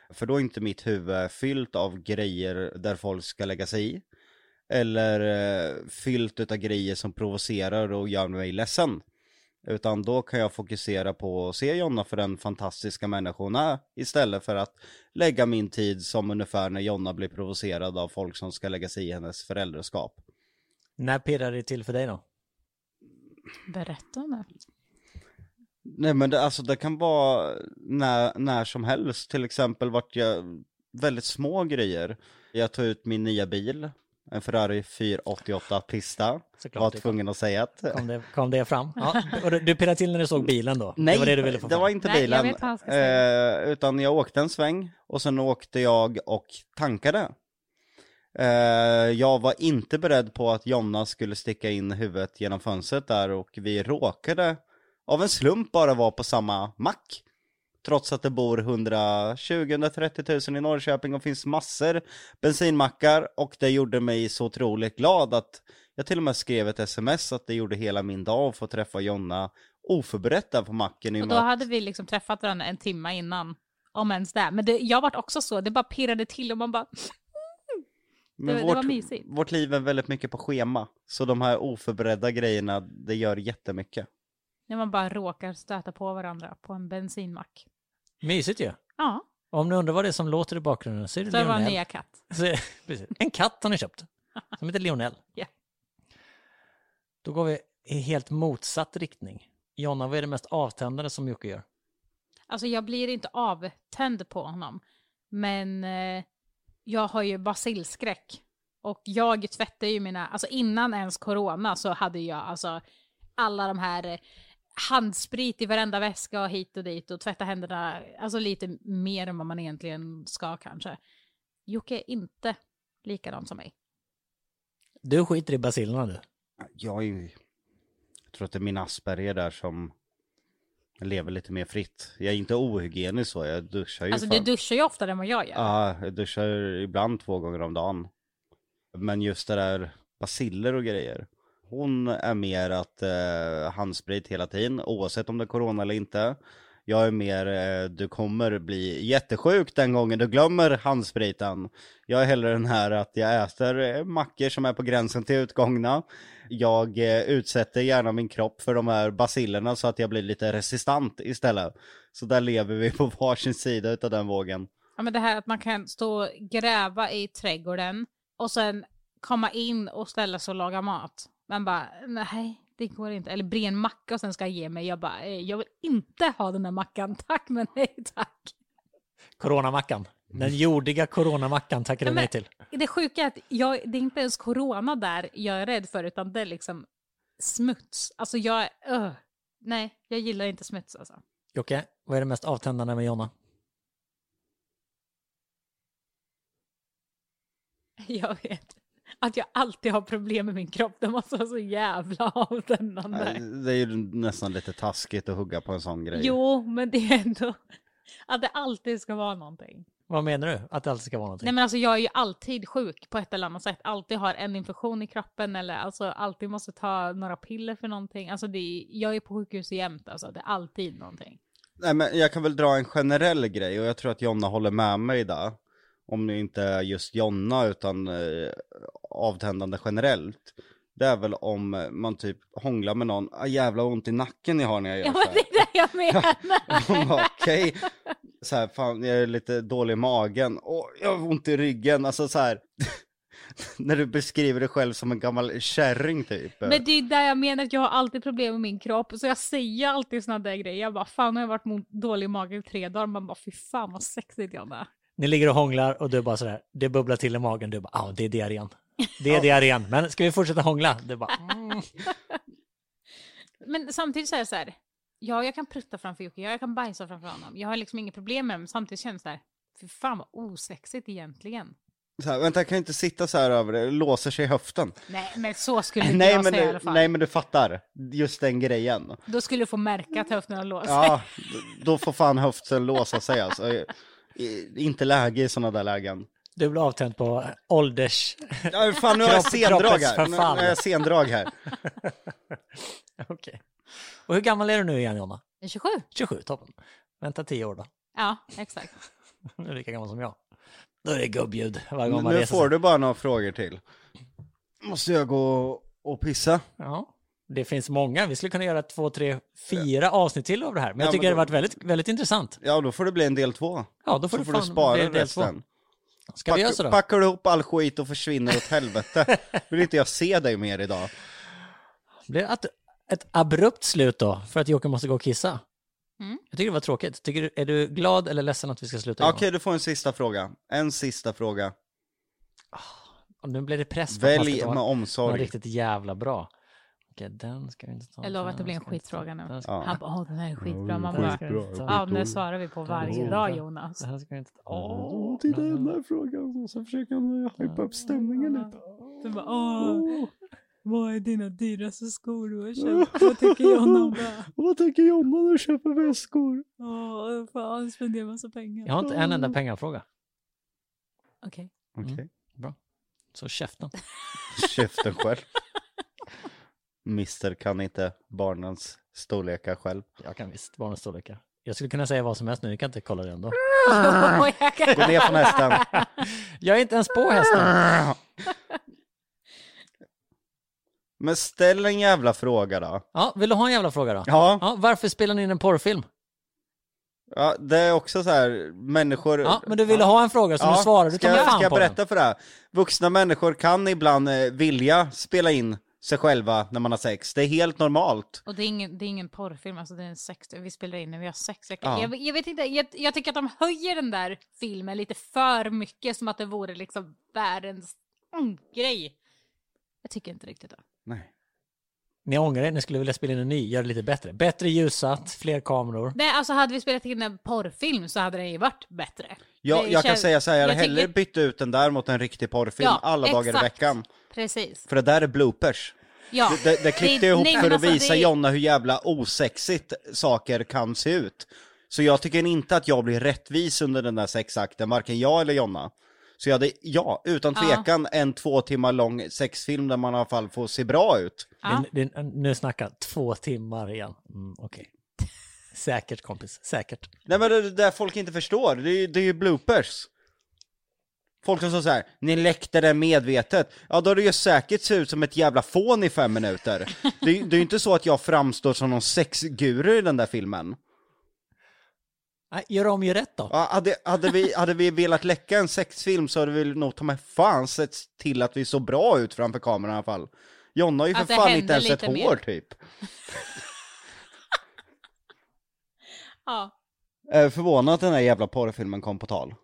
För då är inte mitt huvud fyllt av grejer där folk ska lägga sig i. Eller eh, fyllt utav grejer som provocerar och gör mig ledsen. Utan då kan jag fokusera på att se Jonna för den fantastiska människa hon är. Istället för att lägga min tid som ungefär när Jonna blir provocerad av folk som ska lägga sig i hennes föräldraskap. När pirrar det till för dig då? Berätta om det. Nej men det, alltså det kan vara när, när som helst. Till exempel vart jag väldigt små grejer. Jag tog ut min nya bil. En Ferrari 488 Pista. Såklart, var tvungen att säga att Kom det, kom det fram? Ja, och du, pirrade till när du såg bilen då? Nej, det var det du ville få det var inte Nej, jag bilen. ska säga. Eh, utan jag åkte en sväng och sen åkte jag och tankade. Eh, jag var inte beredd på att Jonna skulle sticka in huvudet genom fönstret där och vi råkade av en slump bara vara på samma mack. Trots att det bor 120-130 000 i Norrköping och finns massor bensinmackar och det gjorde mig så otroligt glad att jag till och med skrev ett sms att det gjorde hela min dag att få träffa Jonna oförberett där på macken. Och då att- hade vi liksom träffat varandra en timme innan, om ens det. Men det, jag vart också så, det bara pirrade till och man bara, (laughs) Men det- det vårt, var mysigt. vårt liv är väldigt mycket på schema. Så de här oförberedda grejerna, det gör jättemycket. när man bara råkar stöta på varandra på en bensinmack. Mysigt ju. Ja, Om ni undrar vad det är som låter i bakgrunden så är det så det Lionel. nya katt. Så. (laughs) En katt har ni köpt. Som heter Lionel. (laughs) Ja. Då går vi i helt motsatt riktning. Jonna, vad är det mest avtändande som Jocke gör? Alltså jag blir inte avtänd på honom. Men eh, jag har ju basilskräck. Och jag tvättar ju mina, alltså innan ens corona så hade jag alltså alla de här handsprit i varenda väska och hit och dit och tvätta händerna, alltså lite mer än vad man egentligen ska kanske. Jocke är inte likadan som mig. Du skiter i basilerna du. Jag, är, ju- jag tror att det är min Asperger där som lever lite mer fritt. Jag är inte ohygienisk så, jag duschar ju Alltså fan- du duschar ju oftare än vad jag gör. Ja, jag duschar ibland två gånger om dagen. Men just det där basiller och grejer. Hon är mer att eh, handsprit hela tiden, oavsett om det är corona eller inte. Jag är mer, eh, du kommer bli jättesjuk den gången du glömmer handspriten. Jag är hellre den här att jag äter eh, mackor som är på gränsen till utgångna. Jag eh, utsätter gärna min kropp för de här basillerna så att jag blir lite resistant istället. Så där lever vi på (laughs) varsin sida utav den vågen. Ja, men det här att man kan stå och gräva i trädgården och sen komma in och ställa sig och laga mat. Man bara, nej, det går inte. Eller bre en macka och sen ska jag ge mig. Jag bara, eh, jag vill inte ha den där mackan. (laughs) Tack men nej tack. Coronamackan. Den jordiga coronamackan tackar du Nej, till. Det sjuka är att jag, det är inte ens corona där jag är rädd för, utan det är liksom smuts. Alltså jag, öh, nej, jag gillar inte smuts alltså. Jocke, Vad är det mest avtändande med Jonna? (laughs) Jag vet. Att jag alltid har problem med min kropp, det måste vara så jävla avtändande. Det är ju nästan lite taskigt att hugga på en sån grej. Jo, men det är ändå att det alltid ska vara någonting. Vad menar du? Att det alltid ska vara någonting? Nej men alltså jag är ju alltid sjuk på ett eller annat sätt. Alltid har en infektion i kroppen eller alltså alltid måste ta några piller för någonting. Alltså det är, jag är på sjukhus jämt alltså. Det är alltid någonting. Nej men jag kan väl dra en generell grej och jag tror att Jonna håller med mig där. Om det inte är just Jonna utan eh, avtändande generellt. Det är väl om man typ hånglar med någon, ah, jävla ont i nacken jag har när jag gör Ja så men här. det är det jag (laughs) menar. Bara, okej. Så här, fan jag är lite dålig i magen. Åh, jag har ont i ryggen. Alltså så här. (laughs) när du beskriver dig själv som en gammal kärring typ. Men det är där jag menar att jag har alltid problem med min kropp. Så jag säger alltid såna där grejer. Jag bara fan har jag varit dålig i magen i tre dagar. Man bara fy fan vad sexigt jag är. Ni ligger och hånglar och du bara sådär, det bubblar till i magen, du bara, ja det är diarrén. Det är diarrén, men ska vi fortsätta hångla? Du bara, (laughs) mm. Men samtidigt så är det så här. Ja, jag kan prutta framför Jocke, ja, jag kan bajsa framför honom. Jag har liksom inget problem med det, men samtidigt känns det här. Fy fan vad osexigt egentligen. Så här, vänta jag kan inte sitta så här över det, låser sig i höften. Nej, men så skulle inte Nej jag men, säga i du, alla fall. nej men du fattar, just den grejen. Då skulle du få märka att höften har låst sig. Ja, då får fan höften låsa sig alltså. Inte läge i sådana där lägen. du blir avtänd på ålders... Ja, fan nu har jag sendrag här. Nu har jag sendrag här. Okej. Och hur gammal är du nu igen Jonna? 27? 27, toppen. Vänta 10 år då. Ja, exakt. (laughs) Du är lika gammal som jag. Då är det gubbljud varje gång man Nu reser får sig. du bara några frågor till. Måste jag gå och pissa? Ja. Det finns många, vi skulle kunna göra två, tre, fyra avsnitt till av det här. Men jag Ja, tycker men det har då- varit väldigt, väldigt intressant. Ja, då får det bli en del två. Ja, då får Så du får du fan spara bli del två. resten. Ska vi göra så då? Packar du ihop all skit och försvinner åt helvete. (laughs) Vill inte jag se dig mer idag. Blir det ett, ett abrupt slut då, för att Jocke måste gå och kissa? Mm. Jag tycker det var tråkigt. Tycker du, är du glad eller ledsen att vi ska sluta? Okej, Johan? du får en sista fråga. En sista fråga. Och Nu blir det press Välj med omsorg. riktigt jävla bra. Okej, den ska vi inte ta. Jag lovar att det blir en skitfråga nu. den ska- Ja. Han bara, åh den här är skitbra. Man Ja, bara, ja det svarar vi på varje dag Jonas. Den här ska vi inte ta. Åh, titta den där frågan. Och så försöker han hypa upp stämningen lite. Du bara, åh, vad är dina dyraste skor du har köpt? Vad tycker Jonna om det? (laughs) Vad tänker Jonna när du köper väskor? Åh, fan spenderar massa pengar. Jag har inte en enda pengafråga. Okej. Okej. Så käften. Käften själv. Mister kan inte barnens storlekar själv. Jag kan visst barnens storlekar. Jag skulle kunna säga vad som helst nu, ni kan inte kolla det ändå. Kan- (laughs) Gå ner från hästen. Jag är inte ens på hästen. (laughs) Men ställ en jävla fråga då. Ja, vill du ha en jävla fråga då? Ja, Ja, varför spelar ni in en porrfilm? ja det är också så här, människor... Ja, men du ville ha en fråga som du svarar, du ska, fan ska jag på den. berätta för det här? Vuxna människor kan ibland eh, vilja spela in sig själva när man har sex. Det är helt normalt. Och det är ingen, det är ingen porrfilm, alltså det är en sex, vi spelar in när vi har sex. Jag, Ja. jag, jag vet inte, jag, jag tycker att de höjer den där filmen lite för mycket, som att det vore liksom världens mm, grej. Jag tycker inte riktigt det. Nej. Ni ångrar er, ni skulle vilja spela in en ny, gör det lite bättre. Bättre ljussatt, fler kameror. Nej, alltså hade vi spelat in en porrfilm så hade den ju varit bättre. Jag, Det jag kan känns- säga så här, jag hade jag tycker- hellre bytt ut den där mot en riktig porrfilm Ja, alla dagar i exakt. veckan. Precis. För det där är bloopers. Ja. Det, det, det klippte jag ihop nej, för att alltså, visa det- Jonna hur jävla osexigt saker kan se ut. Så jag tycker inte att jag blir rättvis under den där sexakten, varken jag eller Jonna. Så jag hade, ja, utan Ja. tvekan en två timmar lång sexfilm där man i alla fall får se bra ut. Ja. Det, det, nu snackar två timmar igen. Mm, Okej. (laughs) Säkert kompis, säkert. Nej men det det där folk inte förstår, det är, ju- det är ju bloopers. Folk som säger så här, ni läckte det medvetet. Ja då har det ju säkert sett ut som ett jävla fån i fem minuter. Det, är- det är ju inte så att jag framstår som någon sexguru i den där filmen. Gör om, gör rätt då. Ja, hade, hade, vi, hade vi velat läcka en sexfilm så hade vi nog ta med fan sett till att vi såg bra ut framför kameran i alla fall. Jonna har ju för Att fan inte ens ett mer. hår typ. (laughs) Ja. Jag är förvånad att den här jävla porrfilmen kom på tal.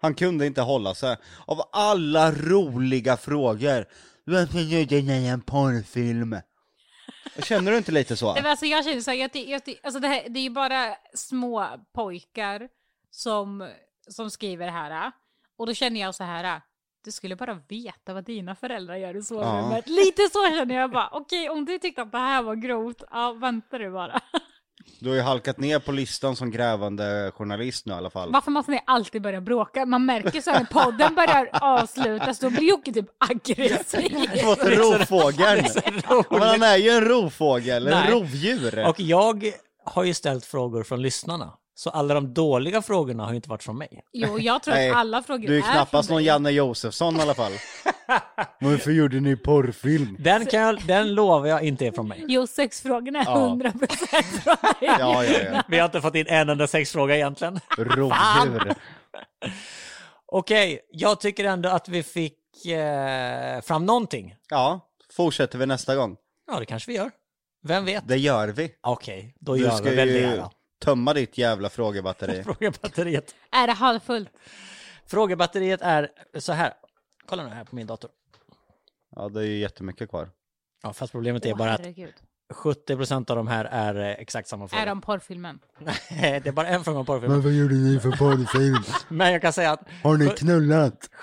Han kunde inte hålla sig. Av alla roliga frågor. Varför gjorde ni en porrfilm? Känner du inte lite så? Nej, men alltså jag känner så här, jag, jag, alltså det, här, det är ju bara små pojkar som, som skriver det här. Och då känner jag så här, du skulle bara veta vad dina föräldrar gör i sovrummet. Lite så känner jag bara, okej om du tyckte att det här var grovt, ja vänta du bara. Du har ju halkat ner på listan som grävande journalist nu i alla fall. Varför måste ni alltid börja bråka? Man märker så här när podden börjar avslutas, då blir Jocke typ aggressiv. (laughs) Mot rovfågeln. Men han är ju en rovfågel, en Nej. rovdjur. Och jag har ju ställt frågor från lyssnarna. Så alla de dåliga frågorna har ju inte varit från mig. Jo, jag tror Nej, att alla frågor Du är är knappast från någon dig. Janne Josefsson i alla fall. (laughs) Varför gjorde ni porrfilm? Den, kan jag, den lovar jag inte är från mig. Jo, sexfrågorna är Ja. 100% från (laughs) dig. Ja, ja, ja. Vi har inte fått in en enda sexfråga egentligen. Rovdjur. (laughs) Okej, jag tycker ändå att vi fick eh, fram någonting. Ja, fortsätter vi nästa gång. Ja, det kanske vi gör. Vem vet? Det gör vi. Okej, då Du gör ska vi väl det ju då. Tömma ditt jävla frågebatteri. (laughs) Frågebatteriet. Är det halvfullt? Frågebatteriet är så här. Kolla nu här på min dator. Ja, det är ju jättemycket kvar. Ja, fast problemet är Åh, bara att herregud. 70% av de här är eh, exakt samma fråga. Är de porrfilmen? det är bara en fråga om porrfilm. vad gjorde ni för porrfilm? (laughs) Men jag kan säga att Har ni knullat? (laughs)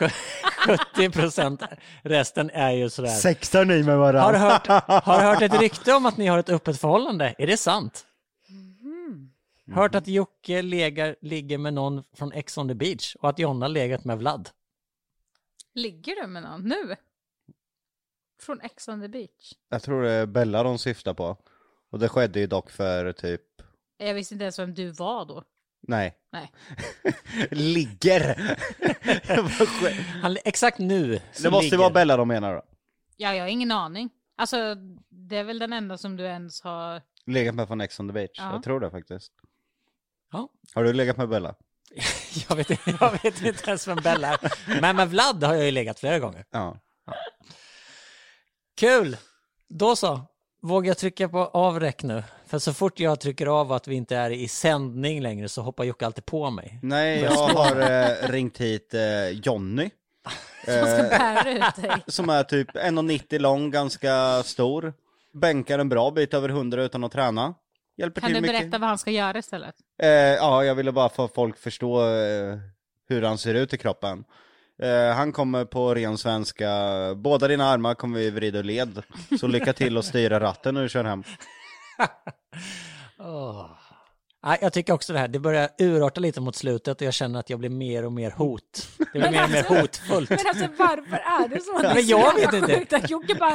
70% resten är ju sådär. Sexar ni med varandra? Har du, hört, har du hört ett rykte om att ni har ett öppet förhållande? Är det sant? Hört att Jocke legar, ligger med någon från Ex on the beach och att Jonna legat med Vlad. Ligger du med någon nu? Från Ex on the beach? Jag tror det är Bella de syftar på. Och det skedde ju dock för typ, Jag visste inte ens vem du var då. nej, Nej. (laughs) ligger. (laughs) Han, exakt nu det måste ju ligger- vara Bella de menar då. Ja, jag har ingen aning. Alltså, det är väl den enda som du ens har... Legat med från Ex on the beach. Ja. Jag tror det faktiskt. Ja, Har du legat med Bella? (laughs) jag, vet, inte- jag vet inte ens vem Bella är. Men med Vlad har jag ju legat flera gånger. Ja. Kul! Då så. Vågar jag trycka på avräck nu? För så fort jag trycker av att vi inte är i sändning längre så hoppar Jocke alltid på mig. Nej, jag har eh, ringt hit eh, Jonny. (laughs) Som ska bära ut dig. Som är typ 1,90 lång, ganska stor. Bänkar en bra bit över 100 utan att träna. Hjälper Kan till du mycket. berätta vad han ska göra istället? Eh, ja, jag ville bara få folk förstå eh, hur han ser ut i kroppen. Eh, han kommer på ren svenska, båda dina armar kommer vi vrida ur led. Så lycka till att styra ratten när du kör hem. (laughs) Åh. Nej, jag tycker också det här, det börjar urarta lite mot slutet och jag känner att jag blir mer och mer hot. Det blir mer och mer hotfullt. Men alltså varför är det så? Det är Men så jag vet inte. Att Jocke bara,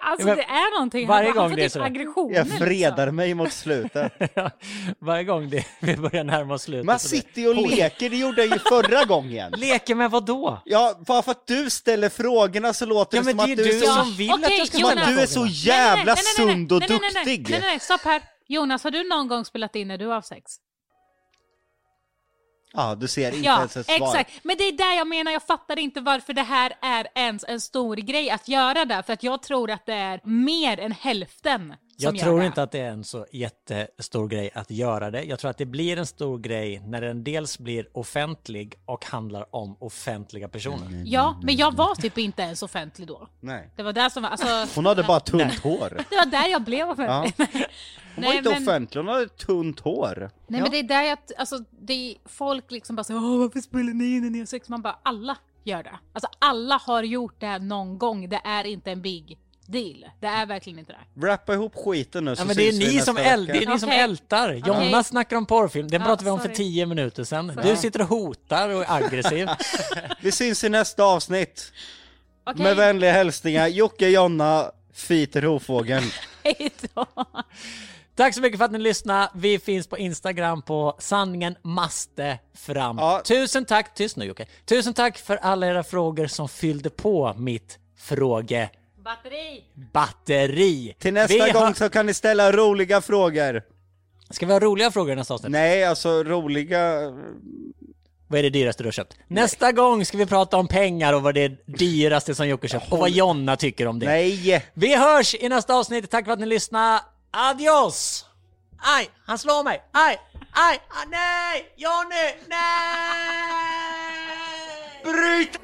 alltså Men det är någonting. varje han, gång han får det är typ sådär. aggressioner. Jag fredar liksom. mig mot slutet. Varje gång det, vi börjar närma oss slutet. Man så sitter ju och leker, det gjorde jag ju förra gången. Leker med vad då? Ja, bara för att du ställer frågorna så låter Ja det men som det att är du du är så... som vill att jag ska att du är så jävla Nej, nej, nej, nej, sund och nej, nej, nej, nej, duktig. Nej, nej, nej, stopp här. Jonas, har du någon gång spelat in när du har sex? Ja, du ser inte Ja, ens ett svar. exakt. Men det är där jag menar, jag fattar inte varför det här är ens en stor grej att göra det. För att jag tror att det är mer än hälften Jag tror det. inte att det är en så jättestor grej att göra det. Jag tror att det blir en stor grej när den dels blir offentlig och handlar om offentliga personer. Ja, men jag var typ inte ens offentlig då. Nej. Det var där som var, alltså, Hon hade bara tunt hår. (laughs) det var där jag blev offentlig. (laughs) Hon var inte men- offentlig, hon hade tunt hår. Nej men det är där jag, alltså det är folk liksom bara så Åh, varför spelar ni in när ni har sex? Man bara, alla gör det. Alltså alla har gjort det någon gång, det är inte en big deal. Det är verkligen inte det. Rappa ihop skiten nu så Ja, men det är ni som, äl, det är ni som Okej. ältar. Jonna Okej. snackar om porrfilm, det Ja, pratade vi om för tio minuter sedan. Du sitter och hotar och är aggressiv. (laughs) Vi syns i nästa avsnitt. Okej, Med vänliga hälsningar, Jocke, Jonna, Fiter Hovfågeln. (laughs) hej då. Tack så mycket för att ni lyssnade. Vi finns på Instagram på sanningen måste fram. Ja. Tusen tack, tyst nu Jocke. Tusen tack för alla era frågor som fyllde på mitt frågebatteri. Batteri. Till nästa Vi gång har- så kan ni ställa roliga frågor. Ska vi ha roliga frågor nästa avsnitt? Nej, alltså roliga... Vad är det dyraste du har köpt? Nästa gång ska vi prata om pengar och vad det är dyraste som Jocke köpt och vad Jonna tycker om det. Nej! Vi hörs i nästa avsnitt. Tack för att ni lyssnade. Adios! Aj, han slår mig. Aj, aj, ah, nej! Johnny, nej! Bryt